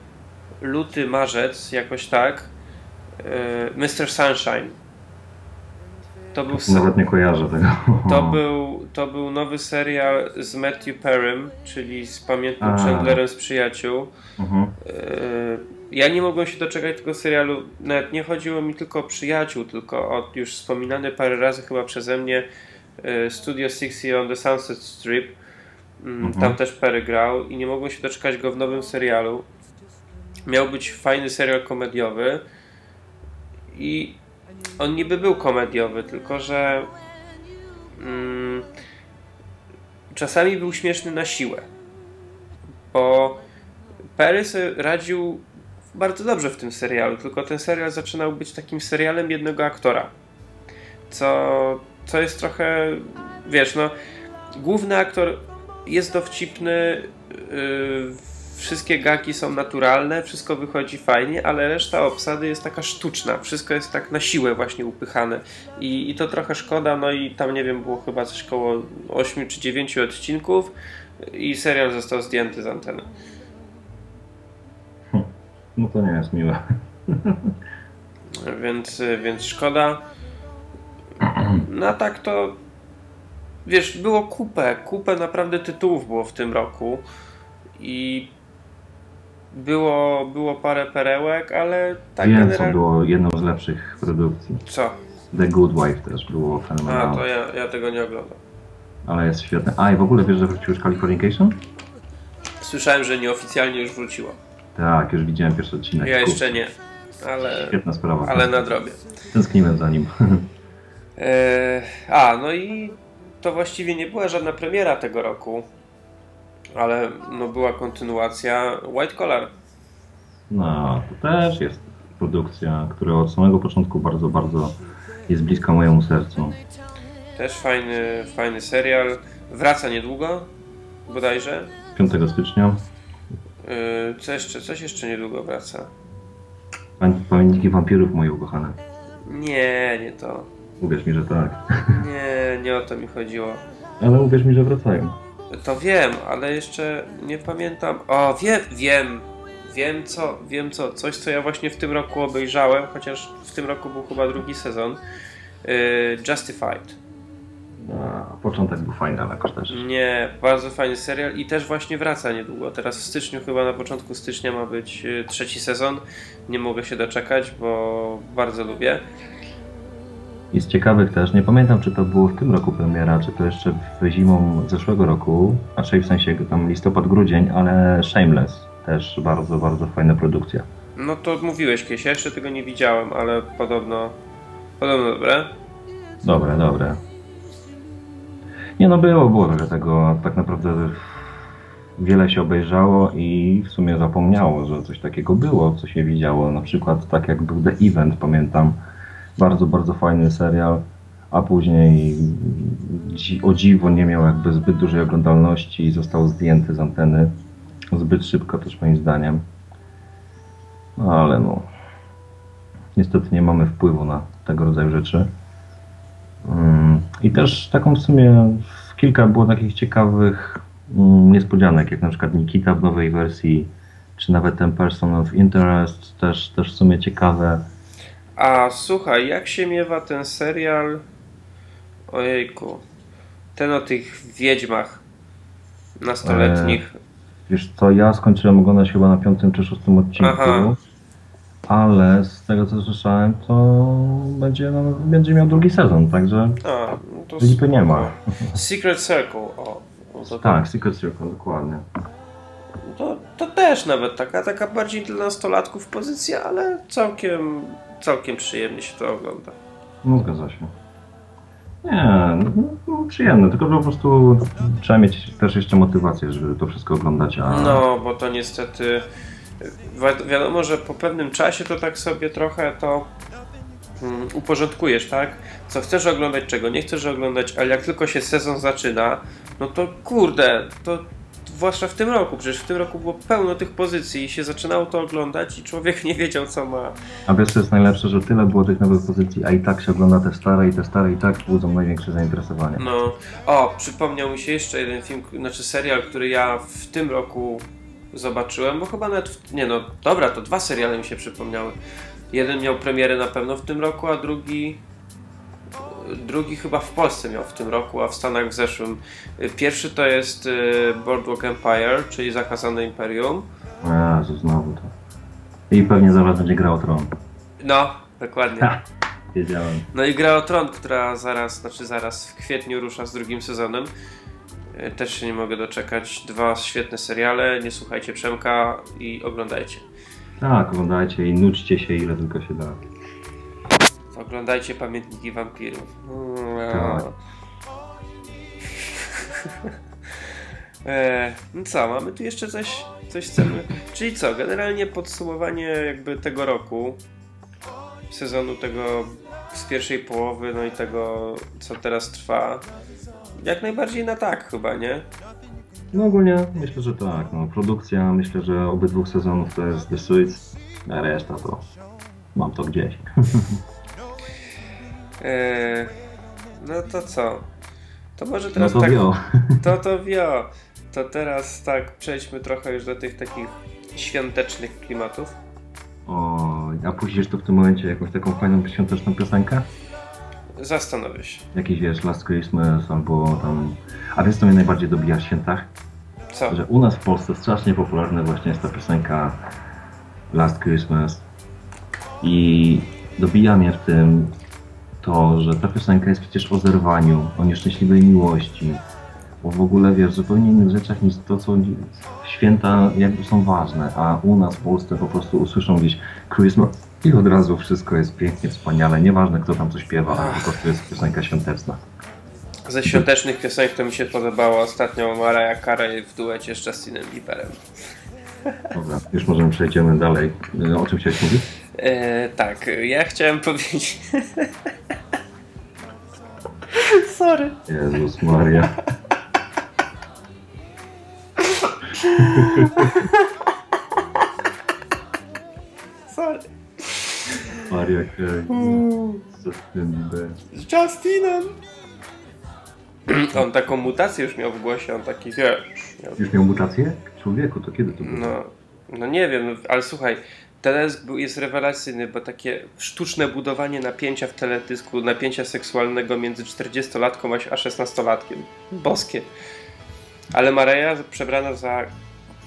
luty, marzec, jakoś tak. Yy, Mr. Sunshine. To był, Nawet nie kojarzę tego. to był, to był nowy serial z Matthew Perrym, czyli z pamiętnym. Chandlerem z Przyjaciół. Mhm. Yy, Ja nie mogłem się doczekać tego serialu. Nawet nie chodziło mi tylko o przyjaciół, tylko o już wspominany parę razy chyba przeze mnie yy, Studio 60 on the Sunset Strip. Mm, Mhm. Tam też Perry grał i nie mogłem się doczekać go w nowym serialu. Miał być fajny serial komediowy i on niby był komediowy, tylko że mm, czasami był śmieszny na siłę. Bo Perry radził bardzo dobrze w tym serialu, tylko ten serial zaczynał być takim serialem jednego aktora. Co, co jest trochę, wiesz, no, główny aktor jest dowcipny, yy, wszystkie gagi są naturalne, wszystko wychodzi fajnie, ale reszta obsady jest taka sztuczna, wszystko jest tak na siłę właśnie upychane i, i to trochę szkoda, no i tam nie wiem, było chyba coś koło 8 czy 9 odcinków i serial został zdjęty z anteny. No to nie jest miłe. Więc, więc szkoda. No a tak to wiesz, było kupę, kupę naprawdę tytułów było w tym roku i było, było parę perełek, ale tak Wiem, co generalnie... było jedną z lepszych produkcji. Co? The Good Wife też było A, fenomenalne. to ja, ja tego nie oglądam. Ale jest świetne. A i w ogóle wiesz, że wrócił już Californication? Słyszałem, że nieoficjalnie już wróciło. Tak, już widziałem pierwszy odcinek. Ja jeszcze nie, ale, Świetna sprawa. ale nadrobię. Tęskniłem za nim. Eee, a, no i to właściwie nie była żadna premiera tego roku, ale no była kontynuacja White Collar. No, to też jest produkcja, która od samego początku bardzo, bardzo jest bliska mojemu sercu. Też fajny, fajny serial. Wraca niedługo, bodajże. 5 stycznia. Eee, co jeszcze, coś jeszcze niedługo wraca. Pamię- Pamiętniki wampirów moje ukochane. Nie, nie to. Uwierz mi, że tak. Nie, nie o to mi chodziło. Ale uwierz mi, że wracają. To wiem, ale jeszcze nie pamiętam. O, wiem, wiem. Wiem co, wiem co. Coś, co ja właśnie w tym roku obejrzałem, chociaż w tym roku był chyba drugi sezon. Yy, Justified. A, początek był fajny, ale jakoś też. Nie, bardzo fajny serial i też właśnie wraca niedługo. Teraz w styczniu, chyba na początku stycznia ma być yy, trzeci sezon. Nie mogę się doczekać, bo bardzo lubię. I z ciekawych też, nie pamiętam czy to było w tym roku premiera, czy to jeszcze w zimą zeszłego roku, raczej w sensie tam listopad, grudzień, ale Shameless. Też bardzo, bardzo fajna produkcja. No to mówiłeś kiedyś, ja jeszcze tego nie widziałem, ale podobno, podobno dobre. Dobre, dobre. Nie no, było, było trochę tego, tak naprawdę wiele się obejrzało i w sumie zapomniało, że coś takiego było, co się widziało. Na przykład tak jak był The Event, pamiętam, bardzo, bardzo fajny serial, a później o dziwo nie miał jakby zbyt dużej oglądalności i został zdjęty z anteny zbyt szybko też moim zdaniem. No ale no, niestety nie mamy wpływu na tego rodzaju rzeczy. Mm, I też taką w sumie kilka było takich ciekawych mm, niespodzianek, jak na przykład Nikita w nowej wersji, czy nawet ten Person of Interest, też, też w sumie ciekawe. A słuchaj, jak się miewa ten serial? Ojejku. Ten o tych wiedźmach nastoletnich. Wiesz co, ja skończyłem oglądać chyba na piątym czy szóstym odcinku, Aha. Ale z tego co słyszałem, to będzie, no, będzie miał drugi sezon, także A, to lipy nie ma. Secret Circle, o. To, Tak, Secret Circle, dokładnie. to, to też nawet taka, taka bardziej dla nastolatków pozycja, ale całkiem, całkiem przyjemnie się to ogląda. No zgadza się. Nie, no, no, przyjemne, tylko po prostu trzeba mieć też jeszcze motywację, żeby to wszystko oglądać, a No, bo to niestety wi- wiadomo, że po pewnym czasie to tak sobie trochę to mm, uporządkujesz, tak? Co chcesz oglądać, czego nie chcesz oglądać, ale jak tylko się sezon zaczyna, no to kurde, to zwłaszcza w tym roku, przecież w tym roku było pełno tych pozycji i się zaczynało to oglądać i człowiek nie wiedział co ma. A wiesz co jest najlepsze, że tyle było tych nowych pozycji, a i tak się ogląda te stare i te stare i tak budzą największe zainteresowanie. No, o, przypomniał mi się jeszcze jeden film, znaczy serial, który ja w tym roku zobaczyłem, bo chyba nawet, w, nie no, dobra, to dwa seriale mi się przypomniały. Jeden miał premierę na pewno w tym roku, a drugi drugi chyba w Polsce miał w tym roku, a w Stanach w zeszłym. Pierwszy to jest y, Boardwalk Empire, czyli Zakazane Imperium. A, Jezu, znowu to. I pewnie zaraz będzie grał tron. No, dokładnie. Ha, wiedziałem. No i Gra o Tron, która zaraz, znaczy zaraz w kwietniu rusza z drugim sezonem. E, Też się nie mogę doczekać. Dwa świetne seriale. Nie słuchajcie Przemka i oglądajcie. Tak, oglądajcie i nuczcie się ile tylko się da. Oglądajcie Pamiętniki Wampirów. Tak. E, no co, mamy tu jeszcze coś, coś chcemy. Czyli co, generalnie podsumowanie jakby tego roku, sezonu tego z pierwszej połowy, no i tego, co teraz trwa. Jak najbardziej na tak chyba, nie? No ogólnie myślę, że tak. No, produkcja, myślę, że obydwu sezonów to jest The Suits, a reszta to mam to gdzieś. Eee, no to co? To może No teraz to tak. wio. To to wio. To teraz tak, przejdźmy trochę już do tych takich świątecznych klimatów. O, a puścisz tu w tym momencie jakąś taką fajną świąteczną piosenkę? Zastanowię się. Jakiś wiesz, Last Christmas albo tam... A wiesz co mnie najbardziej dobija w świętach? Co? Że u nas w Polsce strasznie popularna właśnie jest ta piosenka Last Christmas i dobija mnie w tym to, że ta piosenka jest przecież o zerwaniu, o nieszczęśliwej miłości, o w ogóle wiesz, zupełnie innych rzeczach niż to, co święta jakby są ważne, a u nas w Polsce po prostu usłyszą gdzieś Christmas i od razu wszystko jest pięknie, wspaniale, nieważne kto tam co śpiewa, ale po prostu jest piosenka świąteczna. Ze świątecznych piosenek to mi się podobało ostatnio Mariah Carey w duecie z Justinem Bieberem. Dobra, już możemy przejdziemy dalej. O czym chciałeś mówić? Eee, tak, ja chciałem powiedzieć. Sorry. Jezus Maria. Sorry. Maria Carey. Justin Bieber. Z Justinem. On taką mutację już miał w głosie, on taki wiesz. Miał, Już miał mutację? Człowieku, to kiedy to było? no, no nie wiem, ale słuchaj, teledysk był- jest rewelacyjny, bo takie sztuczne budowanie napięcia w teledysku, napięcia seksualnego między 40-latką a 16-latkiem. Boskie. Ale Mareja przebrana za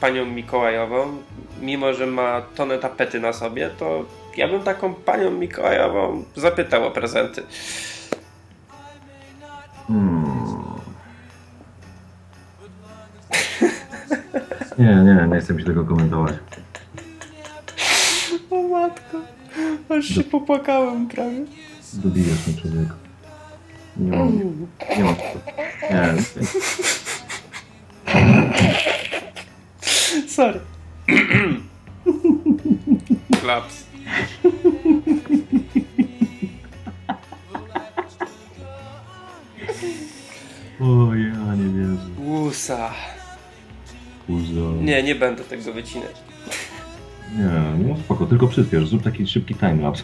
panią Mikołajową, mimo że ma tonę tapety na sobie, to ja bym taką panią Mikołajową zapytał o prezenty. Hmm. Nie, nie, nie chcę mi się tego komentować. O matko, aż się popłakałem prawie. Dobijasz mnie człowieku. Nie mam. Nie mam. Nie, Sorry. Klaps. O ja nie wierzę. Łusa. Kurzo. Nie, nie będę tego wycinać. Nie, no spoko, tylko przyspiesz, zrób taki szybki timelapse.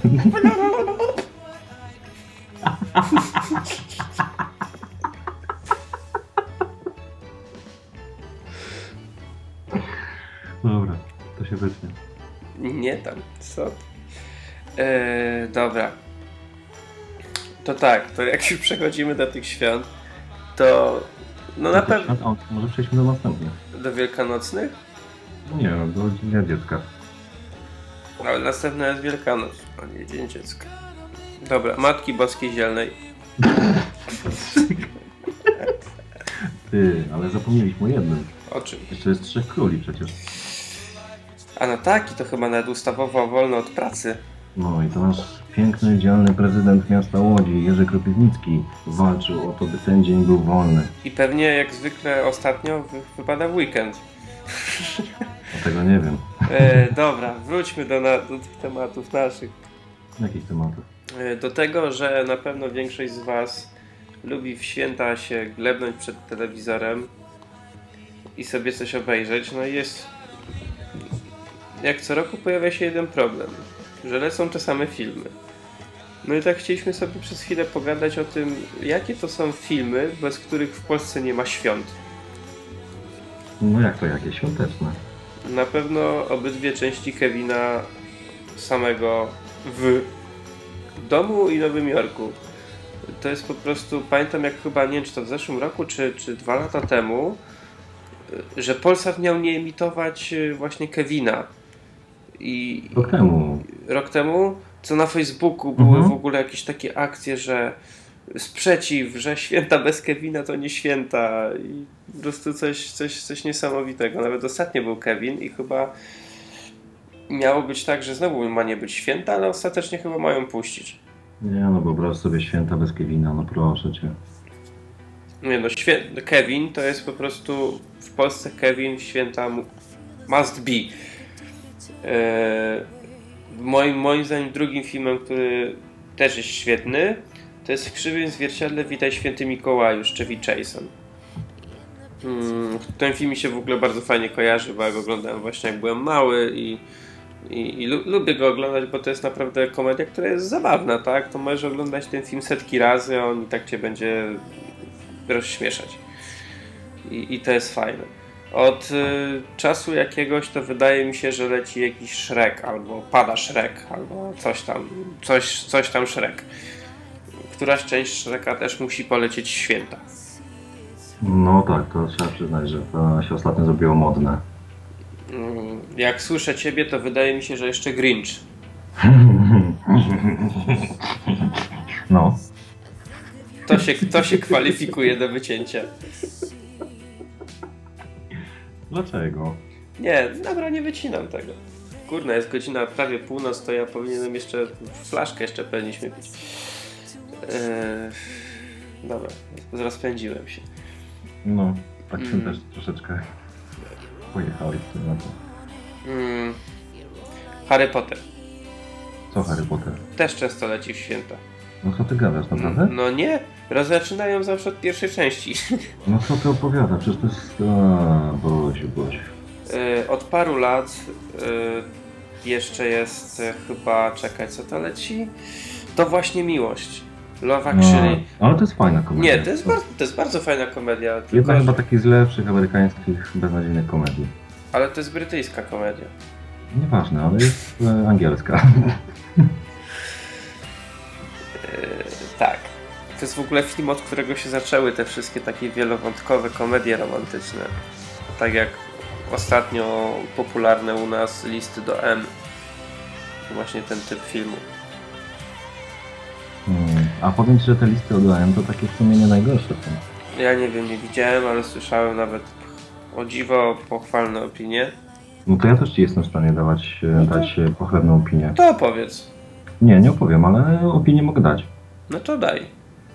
Dobra, to się wytnie. Nie tam, co? Eee, dobra. To tak, to jak już przechodzimy do tych świąt, to no na pewno może przejdźmy do następnych. do wielkanocnych, Nie, do Dnia Dziecka. ale następna jest Wielkanoc, a nie Dzień Dziecka. Dobra, Matki Boskiej Zielnej. Ty, ale zapomnieliśmy o jednym. O czym? Jeszcze jest Trzech Króli przecież. A no tak, i to chyba nawet ustawowo wolno od pracy. No i to nasz piękny, dzielny prezydent miasta Łodzi, Jerzy Kropiwnicki, walczył o to, by ten dzień był wolny. I pewnie jak zwykle ostatnio wy, wypada w weekend. A tego nie wiem. E, dobra, wróćmy do, na, do tych tematów naszych. Jakich tematów? E, do tego, że na pewno większość z Was lubi w święta się glebnąć przed telewizorem i sobie coś obejrzeć. No i jest. Jak co roku pojawia się jeden problem, że lecą te same filmy. No i tak chcieliśmy sobie przez chwilę pogadać o tym, jakie to są filmy, bez których w Polsce nie ma świąt. No jak to, jakie świąteczne? Na pewno obydwie części Kevina samego w domu i Nowym Jorku. To jest po prostu, pamiętam jak chyba, nie wiem czy to w zeszłym roku, czy, czy dwa lata temu, że Polsat miał nie emitować y, właśnie Kevina. I Rok temu. rok temu, co na Facebooku były Mhm. w ogóle jakieś takie akcje, że sprzeciw, że święta bez Kevina to nie święta i po prostu coś, coś, coś niesamowitego. Nawet ostatnio był Kevin i chyba miało być tak, że znowu ma nie być święta, ale ostatecznie chyba mają puścić. Nie no, wyobraź sobie święta bez Kevina, no proszę cię. Nie no, świę- Kevin to jest po prostu w Polsce Kevin święta mu- must be. Eee, moim, moim zdaniem drugim filmem, który też jest świetny, to jest w krzywym zwierciadle Witaj Święty Mikołaju Chevy Chase'em. Mm, ten film mi się w ogóle bardzo fajnie kojarzy, bo ja go oglądałem właśnie jak byłem mały i, i, i lu- lubię go oglądać, bo to jest naprawdę komedia, która jest zabawna, tak? To możesz oglądać ten film setki razy, on i tak cię będzie rozśmieszać. I, i to jest fajne. Od y, czasu jakiegoś to wydaje mi się, że leci jakiś Shrek, albo pada Shrek, albo coś tam, coś, coś tam Shrek. Któraś część Shreka też musi polecieć w święta. No tak, to trzeba przyznać, że to się ostatnio zrobiło modne. Mm, Jak słyszę ciebie, to wydaje mi się, że jeszcze Grinch. No, To się, to się kwalifikuje do wycięcia. Dlaczego? Nie, dobra, nie wycinam tego. Kurna, jest godzina prawie północ, to ja powinienem jeszcze flaszkę jeszcze powinniśmy pić. Eee, dobra, rozpędziłem się. No, tak się Mm. też troszeczkę pojechałeś w tym na to. Mm, Harry Potter. Co Harry Potter? Też często leci w święta. No co ty gadasz, naprawdę? No nie, zaczynają zawsze od pierwszej części. No co ty opowiada? Przecież to jest... A, Boziu, Boziu. E, Od paru lat e, jeszcze jest e, chyba, czekaj, co to leci? To właśnie Miłość. Love No, Actually. ale to jest fajna komedia. Nie, to jest, bardzo, to jest bardzo fajna komedia, Jedna chyba takich z lepszych amerykańskich beznadziejnych komedii. ale to jest brytyjska komedia. Nieważne, ale jest e, angielska. Tak. To jest w ogóle film, od którego się zaczęły te wszystkie takie wielowątkowe komedie romantyczne. Tak jak ostatnio popularne u nas listy do M. To Właśnie ten typ filmu. Hmm. A powiem Ci, że te listy ODM to takie w sumie nie najgorsze. Ja nie wiem, nie widziałem, ale słyszałem nawet o dziwo pochwalne opinie. No to ja też Ci jestem w stanie dawać, e, dać e, pochlebną opinię. To opowiedz. Nie, nie opowiem, ale opinię mogę dać. No to daj.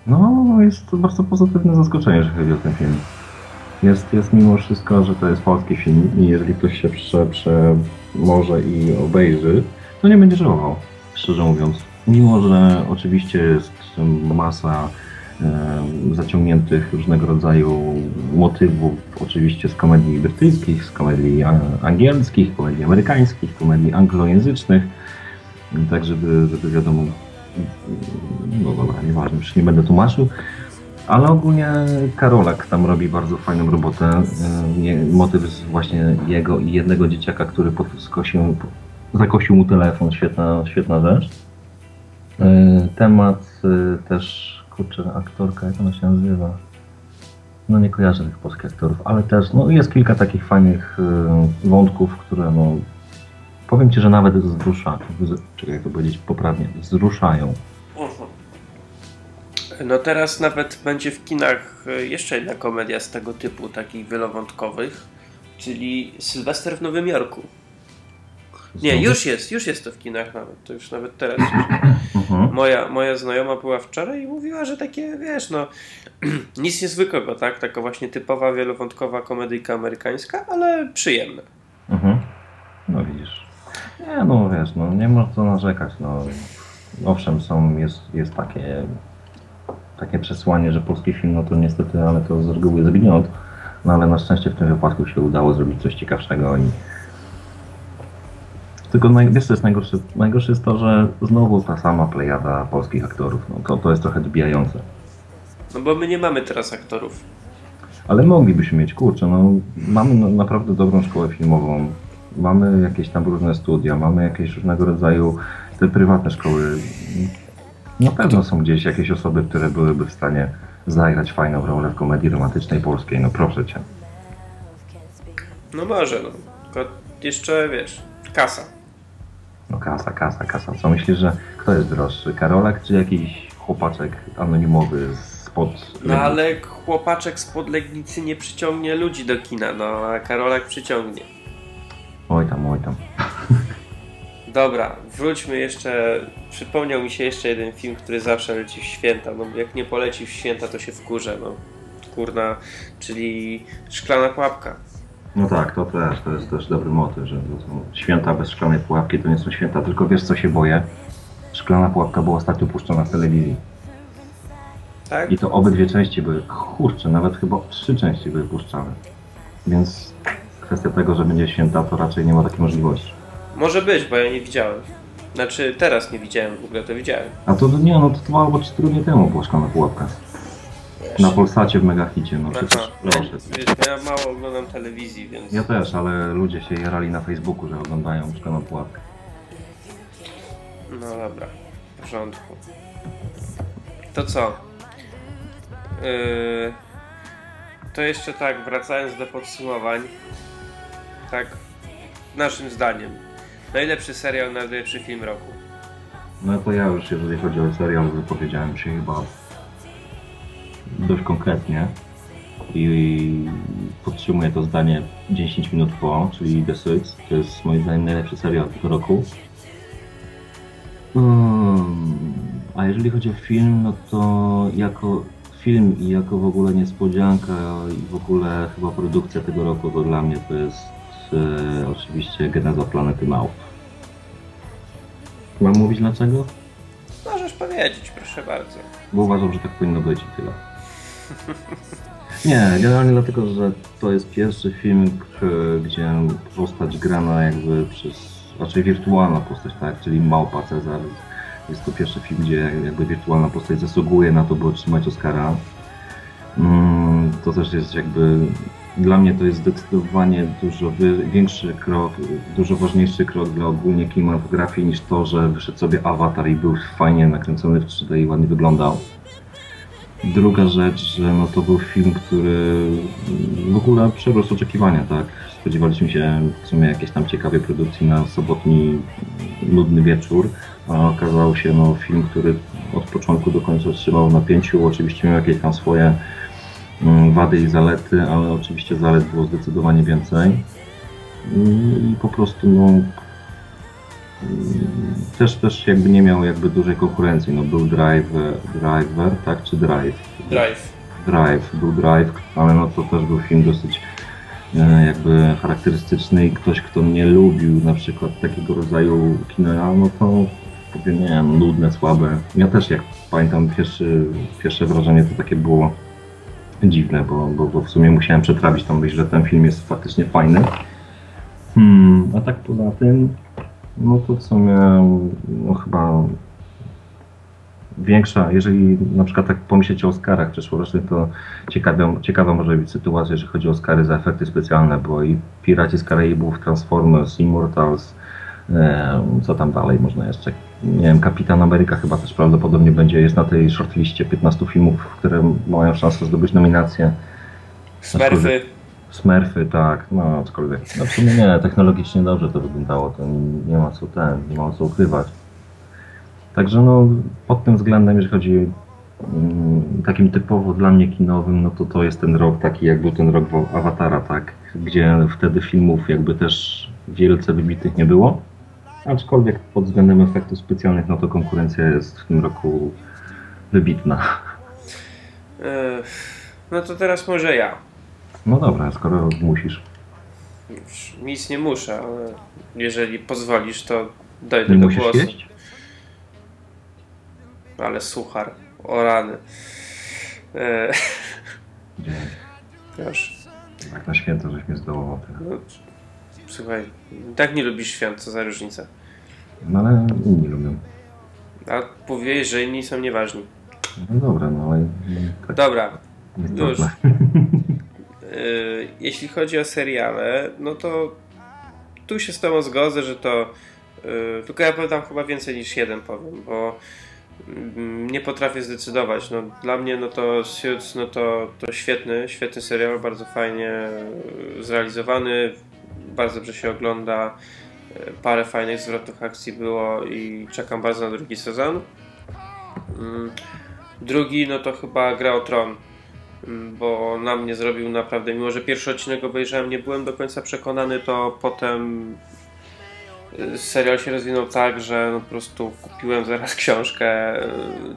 No, jest to bardzo pozytywne zaskoczenie, jeżeli chodzi o ten film. Jest, jest mimo wszystko, że to jest polski film i jeżeli ktoś się prze, prze może i obejrzy, to nie będzie żałował, szczerze mówiąc. Mimo, że oczywiście jest masa e, zaciągniętych różnego rodzaju motywów, oczywiście z komedii brytyjskich, z komedii angielskich, komedii amerykańskich, komedii anglojęzycznych, tak żeby, żeby wiadomo, no dobra, nieważne, już nie będę tłumaczył. Ale ogólnie Karolak tam robi bardzo fajną robotę. E, je- Motyw z właśnie jego i jednego dzieciaka, który skosił, zakosił mu telefon, świetna, świetna rzecz. E, Temat e, też, kurczę, aktorka, jak ona się nazywa? No nie kojarzę tych polskich aktorów, ale też no, jest kilka takich fajnych wątków, które no, powiem Ci, że nawet wzrusza, czekaj jak to powiedzieć poprawnie, wzruszają. No teraz nawet będzie w kinach e, jeszcze jedna komedia z tego typu, takich wielowątkowych, czyli Sylwester w Nowym Jorku. Nie, już jest, już jest to w kinach nawet, to już nawet teraz. Mhm. Moja, moja znajoma była wczoraj i mówiła, że takie, wiesz, no, nic niezwykłego, tak? Taka właśnie typowa, wielowątkowa komedyjka amerykańska, ale przyjemna. Mhm. No widzisz. Nie, no wiesz, no nie można co narzekać, no. Owszem, są, jest, jest takie, takie przesłanie, że polski film, no to niestety, ale to z reguły zgniot, no ale na szczęście w tym wypadku się udało zrobić coś ciekawszego i tylko wiesz co jest najgorsze? Najgorsze jest to, że znowu ta sama plejada polskich aktorów, no to, to jest trochę odbijające. No bo my nie mamy teraz aktorów. Ale moglibyśmy mieć, kurczę, no mamy naprawdę dobrą szkołę filmową, mamy jakieś tam różne studia, mamy jakieś różnego rodzaju te prywatne szkoły. Na pewno są gdzieś jakieś osoby, które byłyby w stanie zagrać fajną rolę w komedii romantycznej polskiej, no proszę Cię. No może, no. Tylko jeszcze, wiesz, kasa. No kasa, kasa, kasa. Co myślisz, że kto jest droższy, Karolak czy jakiś chłopaczek anonimowy spod... No ale chłopaczek z podlegnicy nie przyciągnie ludzi do kina, no a Karolak przyciągnie. Oj tam, oj tam. Dobra, wróćmy jeszcze. Przypomniał mi się jeszcze jeden film, który zawsze leci w święta. No jak nie poleci w święta, to się wkurzę, no. Kurna, czyli Szklana Pułapka. No tak, to też, to jest też dobry motyw, że święta bez szklanej pułapki to nie są święta, tylko wiesz co się boję? Szklana pułapka była ostatnio puszczona w telewizji. Tak? I to obydwie części były, kurczę, nawet chyba trzy części były puszczane. Więc kwestia tego, że będzie święta, to raczej nie ma takiej możliwości. Może być, bo ja nie widziałem. Znaczy, teraz nie widziałem, w ogóle to widziałem. A to nie, no to dwa albo trzy tygodnie temu była szklana pułapka. Na Polsacie w Megahicie, no przecież proszę. wiesz, ja mało oglądam telewizji, więc... Ja też, ale ludzie się jarali na Facebooku, że oglądają szklaną pułapkę. No dobra, w porządku. To co? Yy, to jeszcze tak, wracając do podsumowań. Tak, naszym zdaniem. Najlepszy serial, najlepszy film roku. No to ja już, jeżeli chodzi o serial, wypowiedziałem się chyba dość konkretnie i podtrzymuję to zdanie 10 minut po, czyli The Suits. To jest moim zdaniem najlepszy serial tego roku. Um, a jeżeli chodzi o film, no to jako film i jako w ogóle niespodzianka i w ogóle chyba produkcja tego roku, to dla mnie to jest oczywiście Geneza Planety Małp. Mam mówić dlaczego? Możesz powiedzieć, proszę bardzo. Bo uważam, że tak powinno być i tyle. Nie, generalnie dlatego, że to jest pierwszy film, gdzie postać grana jakby przez, raczej wirtualna postać, tak, czyli Małpa Cezar. Jest to pierwszy film, gdzie jakby wirtualna postać zasługuje na to, by otrzymać Oscara. Mm, To też jest jakby, dla mnie to jest zdecydowanie dużo większy krok, dużo ważniejszy krok dla ogólnie kinematografii niż to, że wyszedł sobie awatar i był fajnie nakręcony w 3D i ładnie wyglądał. Druga rzecz, że no to był film, który w ogóle przerósł oczekiwania, tak? Spodziewaliśmy się w sumie jakiejś tam ciekawej produkcji na sobotni nudny wieczór, a okazał się no, film, który od początku do końca trzymał napięciu. Oczywiście miał jakieś tam swoje wady i zalety, ale oczywiście zalet było zdecydowanie więcej. I po prostu no, też, też jakby nie miał jakby dużej konkurencji. No, był drive, driver, tak, czy drive? Drive. Drive, był drive, ale no to też był film dosyć e, jakby charakterystyczny i ktoś, kto nie lubił na przykład takiego rodzaju kina, no to powie, nie wiem, nudne, słabe. Ja też jak pamiętam pierwszy, pierwsze wrażenie to takie było dziwne, bo, bo, bo w sumie musiałem przetrawić tą myśl, że ten film jest faktycznie fajny. Hmm, a tak poza tym, no to w sumie no chyba większa, jeżeli na przykład tak pomyśleć o Oscarach przyszłorocznych, to ciekawa, ciekawa może być sytuacja, jeżeli chodzi o Oscary za efekty specjalne, bo i Piraci z Karaibów, Transformers, Immortals, e, co tam dalej można jeszcze, nie wiem, Kapitan Ameryka chyba też prawdopodobnie będzie, jest na tej shortliście 15 filmów, które mają szansę zdobyć nominację. Smurfy. Smurfy, tak, no aczkolwiek. No w sumie nie, technologicznie dobrze to wyglądało, to nie ma co ten, nie ma co ukrywać. Także no pod tym względem, jeżeli chodzi mm, takim typowo dla mnie kinowym, no to to jest ten rok taki jak był ten rok Awatara, tak, gdzie wtedy filmów jakby też wielce wybitnych nie było. Aczkolwiek pod względem efektów specjalnych, no to konkurencja jest w tym roku wybitna. No to teraz może ja. No dobra, skoro musisz. Już Nic nie muszę, ale jeżeli pozwolisz, to dojdę Nie do musisz głosu. jeść? Ale suchar, o rany. E, proszę. Jak na święto, żeś mnie zdołował teraz. No, słuchaj, tak nie lubisz świąt, co za różnica. No ale inni lubią. A mówiłeś, że inni są nieważni. No dobra, no ale tak Dobra, już. Y, jeśli chodzi o seriale, no to tu się z Tobą zgodzę, że to. y, tylko ja powiem chyba więcej niż jeden powiem, bo mm, nie potrafię zdecydować. No, dla mnie no to Suits no to, to świetny, świetny serial, bardzo fajnie y, zrealizowany, bardzo dobrze się ogląda. y, Parę fajnych zwrotów akcji było i czekam bardzo na drugi sezon. Mm, Drugi no to chyba Gra o Tron Mm, bo na mnie zrobił naprawdę, mimo że pierwszy odcinek obejrzałem, nie byłem do końca przekonany, to potem y, serial się rozwinął tak, że no po prostu kupiłem zaraz książkę, y,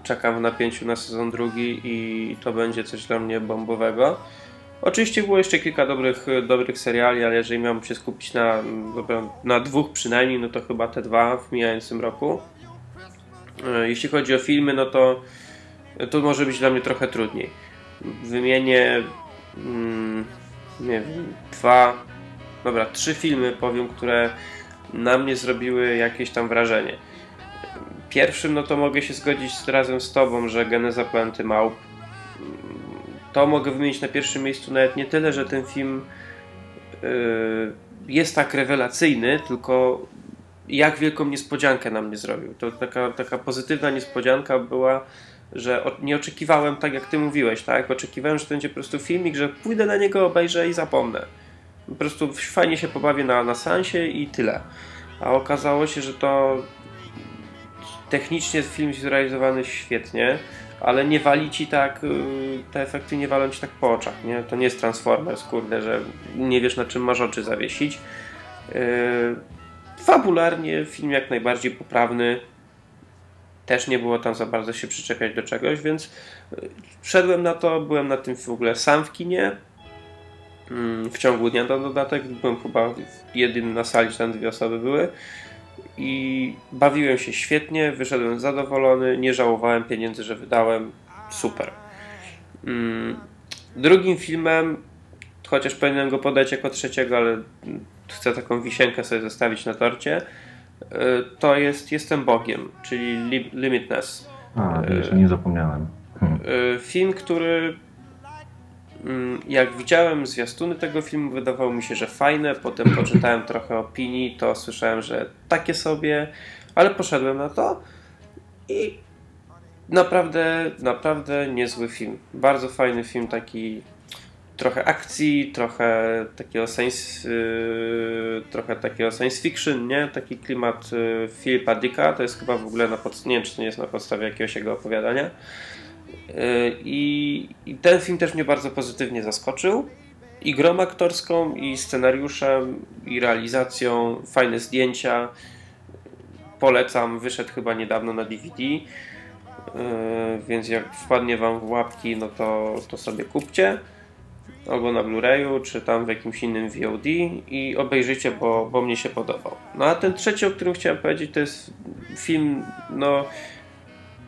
czekam w napięciu na sezon drugi i to będzie coś dla mnie bombowego. Oczywiście było jeszcze kilka dobrych, dobrych seriali, ale jeżeli miałbym się skupić na, na dwóch przynajmniej, no to chyba te dwa w mijającym roku. Y, Jeśli chodzi o filmy, no to to może być dla mnie trochę trudniej. Wymienię mm, nie wiem, dwa, dobra, trzy filmy powiem, które na mnie zrobiły jakieś tam wrażenie. Pierwszym, no to mogę się zgodzić razem z Tobą, że Geneza Planety Małp. To mogę wymienić na pierwszym miejscu nawet nie tyle, że ten film yy, jest tak rewelacyjny, tylko jak wielką niespodziankę na mnie zrobił. To taka, taka pozytywna niespodzianka była, że nie oczekiwałem tak jak ty mówiłeś, tak? Oczekiwałem, że to będzie po prostu filmik, że pójdę na niego, obejrzę i zapomnę. Po prostu fajnie się pobawię na, na sansie i tyle. A okazało się, że to technicznie film jest zrealizowany świetnie, ale nie wali ci tak, y, te efekty nie walą ci tak po oczach, nie? To nie jest Transformers, kurde, że nie wiesz na czym masz oczy zawiesić. Yy, fabularnie film jak najbardziej poprawny, też nie było tam za bardzo się przyczepiać do czegoś, więc y, wszedłem na to, byłem na tym w ogóle sam w kinie. Mm, w ciągu dnia do dodatek byłem chyba jedyny na sali, tam dwie osoby były i bawiłem się świetnie, wyszedłem zadowolony, nie żałowałem pieniędzy, że wydałem. Super. Mm, drugim filmem, chociaż powinienem go podać jako trzeciego, ale chcę taką wisienkę sobie zostawić na torcie, y, to jest Jestem Bogiem, czyli Limitless. A, jeszcze nie zapomniałem. Hmm. Y, film, który jak widziałem zwiastuny tego filmu, wydawało mi się, że fajne. Potem poczytałem trochę opinii, to słyszałem, że takie sobie, ale poszedłem na to i naprawdę, naprawdę niezły film. Bardzo fajny film, taki trochę akcji, trochę takiego science, yy, trochę takiego science fiction, nie? Taki klimat yy, Philipa Dicka, to jest chyba w ogóle na podstawie, nie wiem, czy to nie jest na podstawie jakiegoś jego opowiadania. Yy, i, I ten film też mnie bardzo pozytywnie zaskoczył. I grą aktorską, i scenariuszem, i realizacją, fajne zdjęcia. Polecam, wyszedł chyba niedawno na DVD. Yy, więc jak wpadnie Wam w łapki, no to, to sobie kupcie albo na Blu-rayu, czy tam w jakimś innym VOD i obejrzyjcie, bo, bo mnie się podobał. No a ten trzeci, o którym chciałem powiedzieć, to jest film, no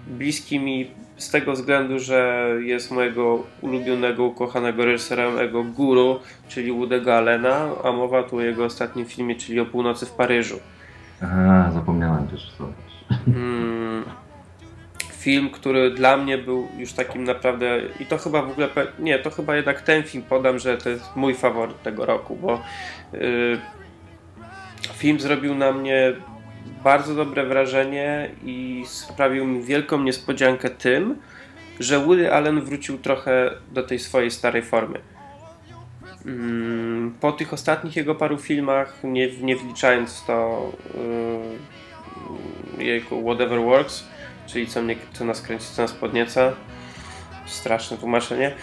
bliski mi z tego względu, że jest mojego ulubionego, ukochanego reżysera, mojego guru, czyli Woody'ego Allena, a mowa tu o jego ostatnim filmie, czyli o północy w Paryżu. Aha, zapomniałem też sobie. Hmm, film, który dla mnie był już takim naprawdę i to chyba w ogóle, nie, to chyba jednak ten film podam, że to jest mój faworyt tego roku, bo yy, film zrobił na mnie bardzo dobre wrażenie i sprawił mi wielką niespodziankę tym, że Woody Allen wrócił trochę do tej swojej starej formy. Mm, po tych ostatnich jego paru filmach, nie, nie wliczając to yy, jego Whatever Works, czyli co, mnie, co nas kręci, co nas podnieca. Straszne tłumaczenie.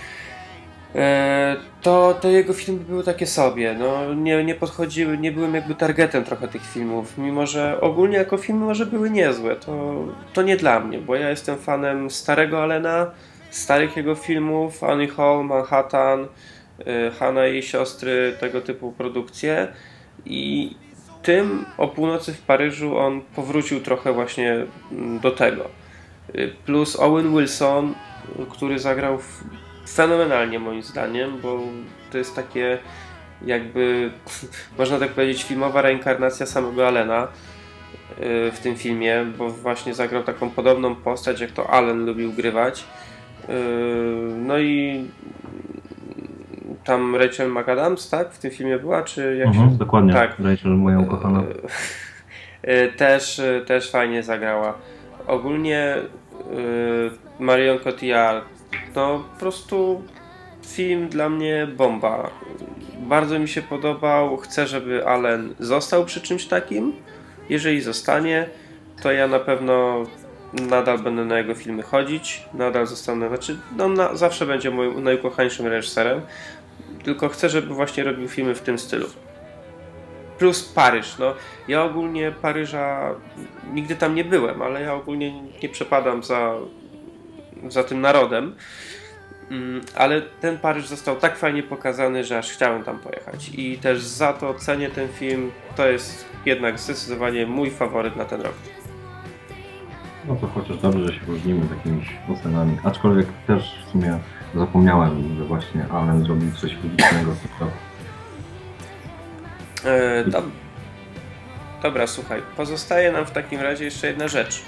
E, to te jego filmy były takie sobie, no nie, nie podchodziły, nie byłem jakby targetem trochę tych filmów, mimo że ogólnie jako filmy może były niezłe, to, to nie dla mnie, bo ja jestem fanem starego Alena, starych jego filmów, Annie Hall, Manhattan, e, Hanna i jej siostry, tego typu produkcje i tym o północy w Paryżu on powrócił trochę właśnie mm, do tego. Y, plus Owen Wilson, który zagrał fenomenalnie moim zdaniem, bo to jest takie jakby, można tak powiedzieć, filmowa reinkarnacja samego Allena y, w tym filmie, bo właśnie zagrał taką podobną postać, jak to Allen lubił grywać. Y, no i tam Rachel McAdams, tak? W tym filmie była, czy jak mhm, się... Dokładnie, tak. Rachel, moja ukochana. Też, też fajnie zagrała. Ogólnie Marion Cotillard to po prostu film dla mnie bomba. Bardzo mi się podobał. Chcę, żeby Allen został przy czymś takim. Jeżeli zostanie, to ja na pewno nadal będę na jego filmy chodzić. Nadal zostanę, znaczy, no, na, zawsze będzie moim najukochańszym reżyserem tylko chcę, żeby właśnie robił filmy w tym stylu. Plus Paryż. No, ja ogólnie Paryża nigdy tam nie byłem, ale ja ogólnie nie przepadam za, za tym narodem. Mm, ale ten Paryż został tak fajnie pokazany, że aż chciałem tam pojechać. I też za to cenię ten film. To jest jednak zdecydowanie mój faworyt na ten rok. No to chociaż dobrze, że się różnimy z jakimiś ocenami. Aczkolwiek też w sumie zapomniałem, że właśnie Alan zrobił coś publicznego. To E, dob- Dobra, słuchaj, pozostaje nam w takim razie jeszcze jedna rzecz.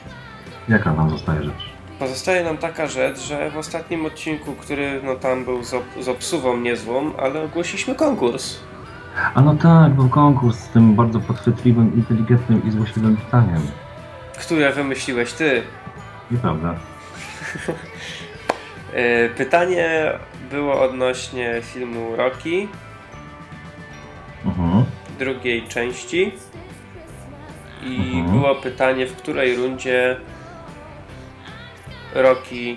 Jaka nam zostaje rzecz? Pozostaje nam taka rzecz, że w ostatnim odcinku, który no tam był z, ob- z obsuwą niezłą, ale ogłosiliśmy konkurs. A no tak, był konkurs z tym bardzo podchwytliwym, inteligentnym i złośliwym pytaniem. Które wymyśliłeś ty. Nieprawda? E, Pytanie było odnośnie filmu Rocky, Mhm. drugiej części. I Mhm. było pytanie, w której rundzie Rocky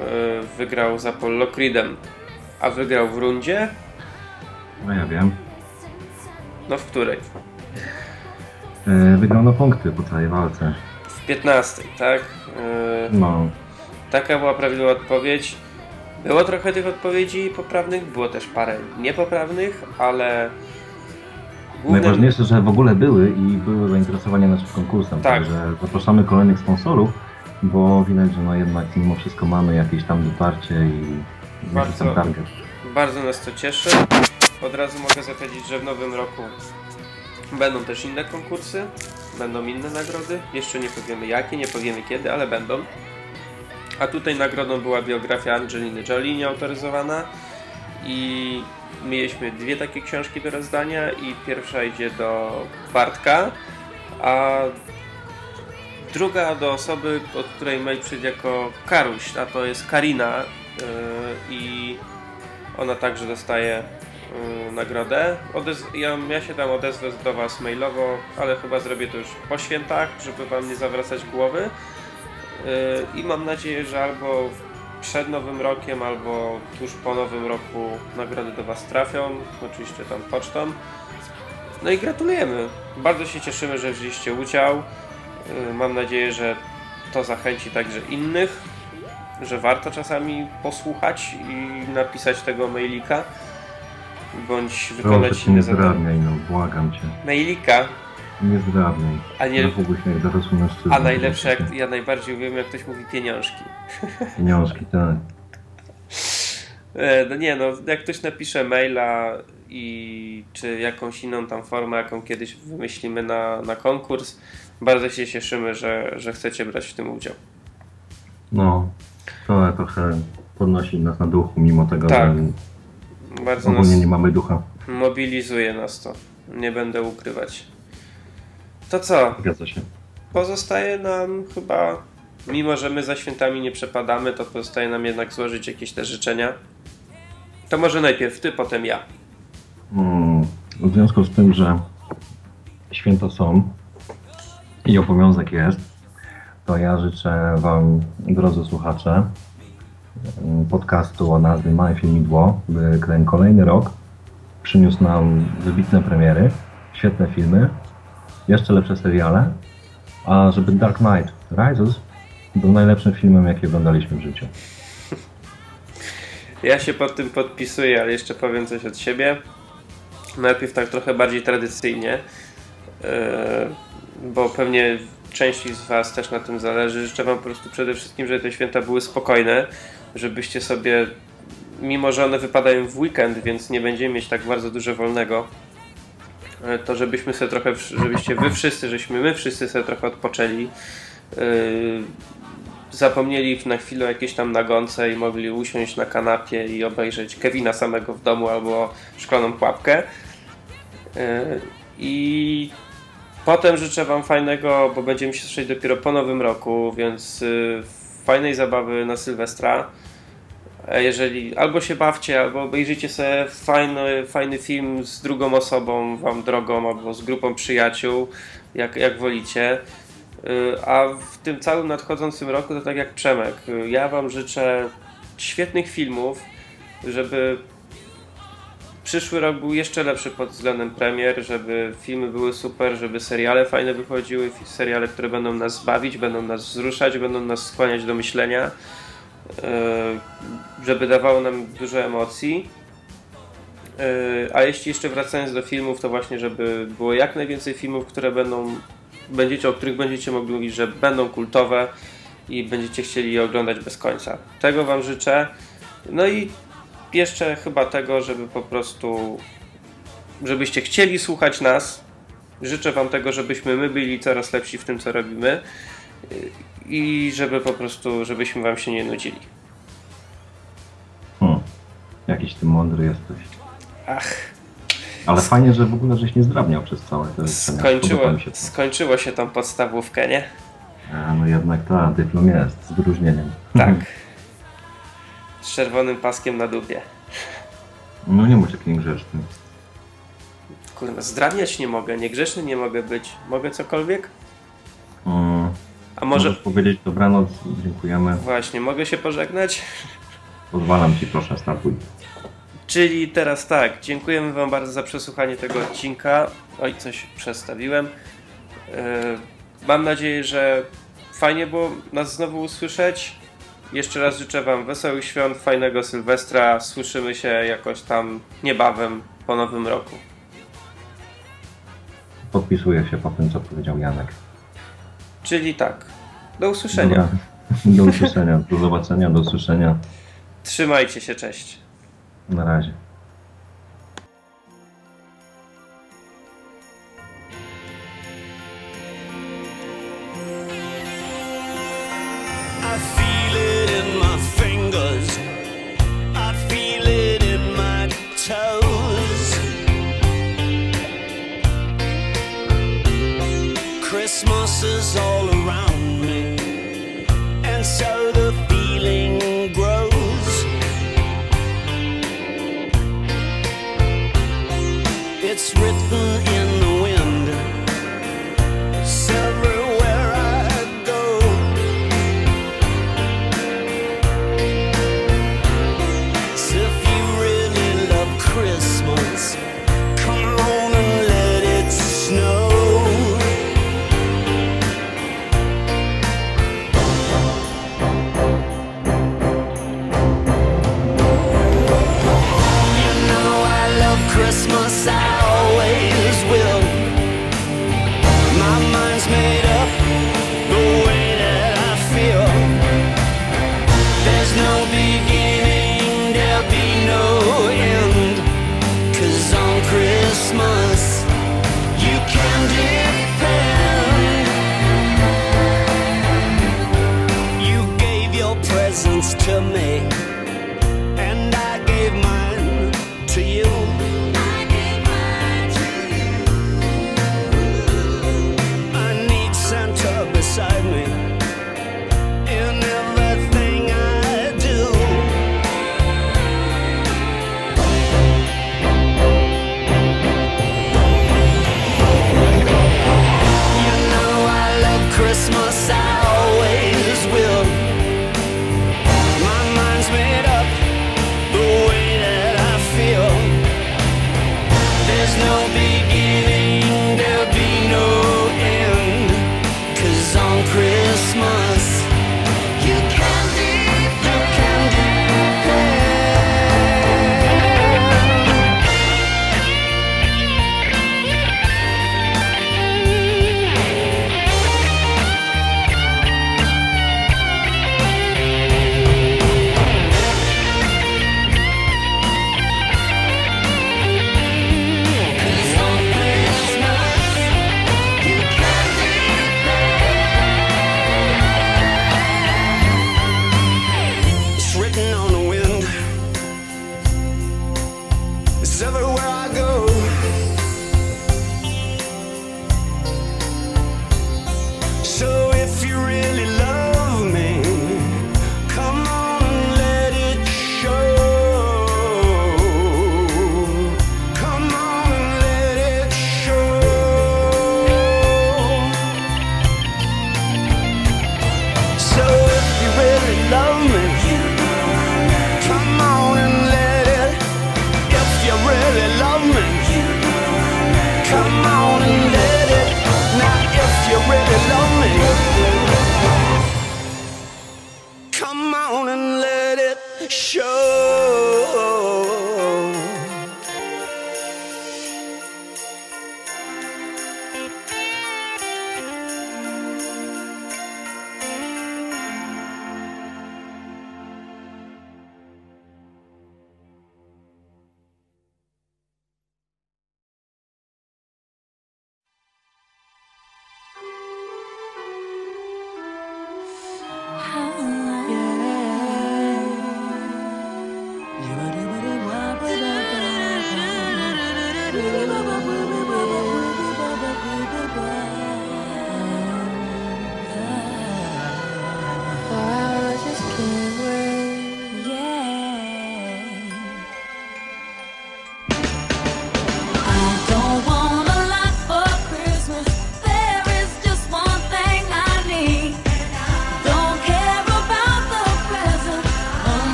e, wygrał z Apollo Creedem. A wygrał w rundzie? No ja wiem. No w której? E, wygrał na punkty po całej walce. W 15, tak? E, No, Taka była prawidłowa odpowiedź. Było trochę tych odpowiedzi poprawnych, było też parę niepoprawnych, ale głównym... najważniejsze, że w ogóle były i były zainteresowania naszym konkursem. Tak. Także zapraszamy kolejnych sponsorów, bo widać, że no jednak mimo wszystko mamy jakieś tam dotarcie i jakiś Bardzo. tam target. Bardzo nas to cieszy. Od razu mogę zapowiedzieć, że w nowym roku będą też inne konkursy, będą inne nagrody. Jeszcze nie powiemy jakie, nie powiemy kiedy, ale będą. A tutaj nagrodą była biografia Angeliny Jolie nieautoryzowana i mieliśmy dwie takie książki do rozdania i pierwsza idzie do Bartka, a druga do osoby, od której mail przyjdzie jako Karuś, a to jest Karina yy, i ona także dostaje yy, nagrodę. Odez- ja, ja się tam odezwę do Was mailowo, ale chyba zrobię to już po świętach, żeby Wam nie zawracać głowy. Yy, I mam nadzieję, że albo przed Nowym Rokiem, albo tuż po Nowym Roku nagrody do Was trafią, oczywiście tam pocztą. No i gratulujemy. Bardzo się cieszymy, że wzięliście udział. Yy, Mam nadzieję, że to zachęci także innych, że warto czasami posłuchać i napisać tego mailika, bądź wykonać Proszę inne nie zadanie. zdrabniaj, no błagam cię. Mailika, Nie zdrabniaj. a nie... Zachowuj się jak dorosły mężczyzna. A najlepsze, jak ja najbardziej wiem, jak ktoś mówi pieniążki. Pieniążki, tak. E, No nie, no jak ktoś napisze maila i czy jakąś inną tam formę, jaką kiedyś wymyślimy na, na konkurs, bardzo się cieszymy, że, że chcecie brać w tym udział. No, to trochę podnosi nas na duchu, mimo tego, Tak. że Bardzo ogólnie nie mamy ducha. mobilizuje nas to. Nie będę ukrywać. To co? Zgadza się. Pozostaje nam chyba, mimo że my za świętami nie przepadamy, to pozostaje nam jednak złożyć jakieś te życzenia. To może najpierw ty, potem ja. Mm, W związku z tym, że święta są i obowiązek jest, to ja życzę Wam, drodzy słuchacze, mm, podcastu o nazwie Małe Filmidło, by ten kolejny rok przyniósł nam wybitne premiery, świetne filmy, jeszcze lepsze seriale, a żeby Dark Knight Rises był najlepszym filmem, jaki oglądaliśmy w życiu. Ja się pod tym podpisuję, ale jeszcze powiem coś od siebie. Najpierw tak trochę bardziej tradycyjnie, yy, bo pewnie części z Was też na tym zależy. Życzę Wam po prostu przede wszystkim, żeby te święta były spokojne, żebyście sobie, mimo że one wypadają w weekend, więc nie będziemy mieć tak bardzo dużo wolnego, yy, to żebyśmy sobie trochę, żebyście Wy wszyscy, żeśmy my wszyscy sobie trochę odpoczęli. Yy, zapomnieli na chwilę o jakiejś tam nagonce i mogli usiąść na kanapie i obejrzeć Kevina samego w domu albo szklaną pułapkę. Yy, I potem życzę Wam fajnego, bo będziemy się słyszeć dopiero po nowym roku, więc yy, fajnej zabawy na Sylwestra. A Jeżeli albo się bawcie, albo obejrzyjcie sobie fajny, fajny film z drugą osobą, Wam drogą, albo z grupą przyjaciół, jak, jak wolicie. Y, A w tym całym nadchodzącym roku to tak jak Przemek. y, Ja Wam życzę świetnych filmów, żeby przyszły rok był jeszcze lepszy pod względem premier, żeby filmy były super, żeby seriale fajne wychodziły, seriale, które będą nas bawić, będą nas wzruszać, będą nas skłaniać do myślenia, y, żeby dawało nam dużo emocji. Y, A jeśli jeszcze wracając do filmów, to właśnie, żeby było jak najwięcej filmów, które będą będziecie, o których będziecie mogli mówić, że będą kultowe, i będziecie chcieli je oglądać bez końca. Tego Wam życzę. No i jeszcze chyba tego, żeby po prostu, żebyście chcieli słuchać nas. Życzę Wam tego, żebyśmy my byli coraz lepsi w tym, co robimy i żeby po prostu, żebyśmy Wam się nie nudzili. Hmm. Jakiś ty mądry jesteś. Ach, Ale fajnie, że w ogóle żeś nie zdrabniał przez całe te skończyło, się to. skończyło się tą podstawówkę, nie? A, no jednak ta, dyplom jest, z wyróżnieniem. Tak. Z czerwonym paskiem na dupie. No nie bądź taki niegrzeczny. Kurwa, zdrabniać nie mogę, niegrzeczny nie mogę być. Mogę cokolwiek? Mm. A może... Możesz powiedzieć dobranoc, dziękujemy. Właśnie, mogę się pożegnać? Pozwalam ci, proszę, startuj. Czyli teraz tak, dziękujemy Wam bardzo za przesłuchanie tego odcinka. Oj, coś przestawiłem. Yy, mam nadzieję, że fajnie było nas znowu usłyszeć. Jeszcze raz życzę Wam wesołych świąt, fajnego Sylwestra. Słyszymy się jakoś tam niebawem po nowym roku. Podpisuję się po tym, co powiedział Janek. Czyli tak, do usłyszenia. Dobra. Do usłyszenia, do zobaczenia, do usłyszenia. Trzymajcie się, cześć. Na razie. Is all around me, and so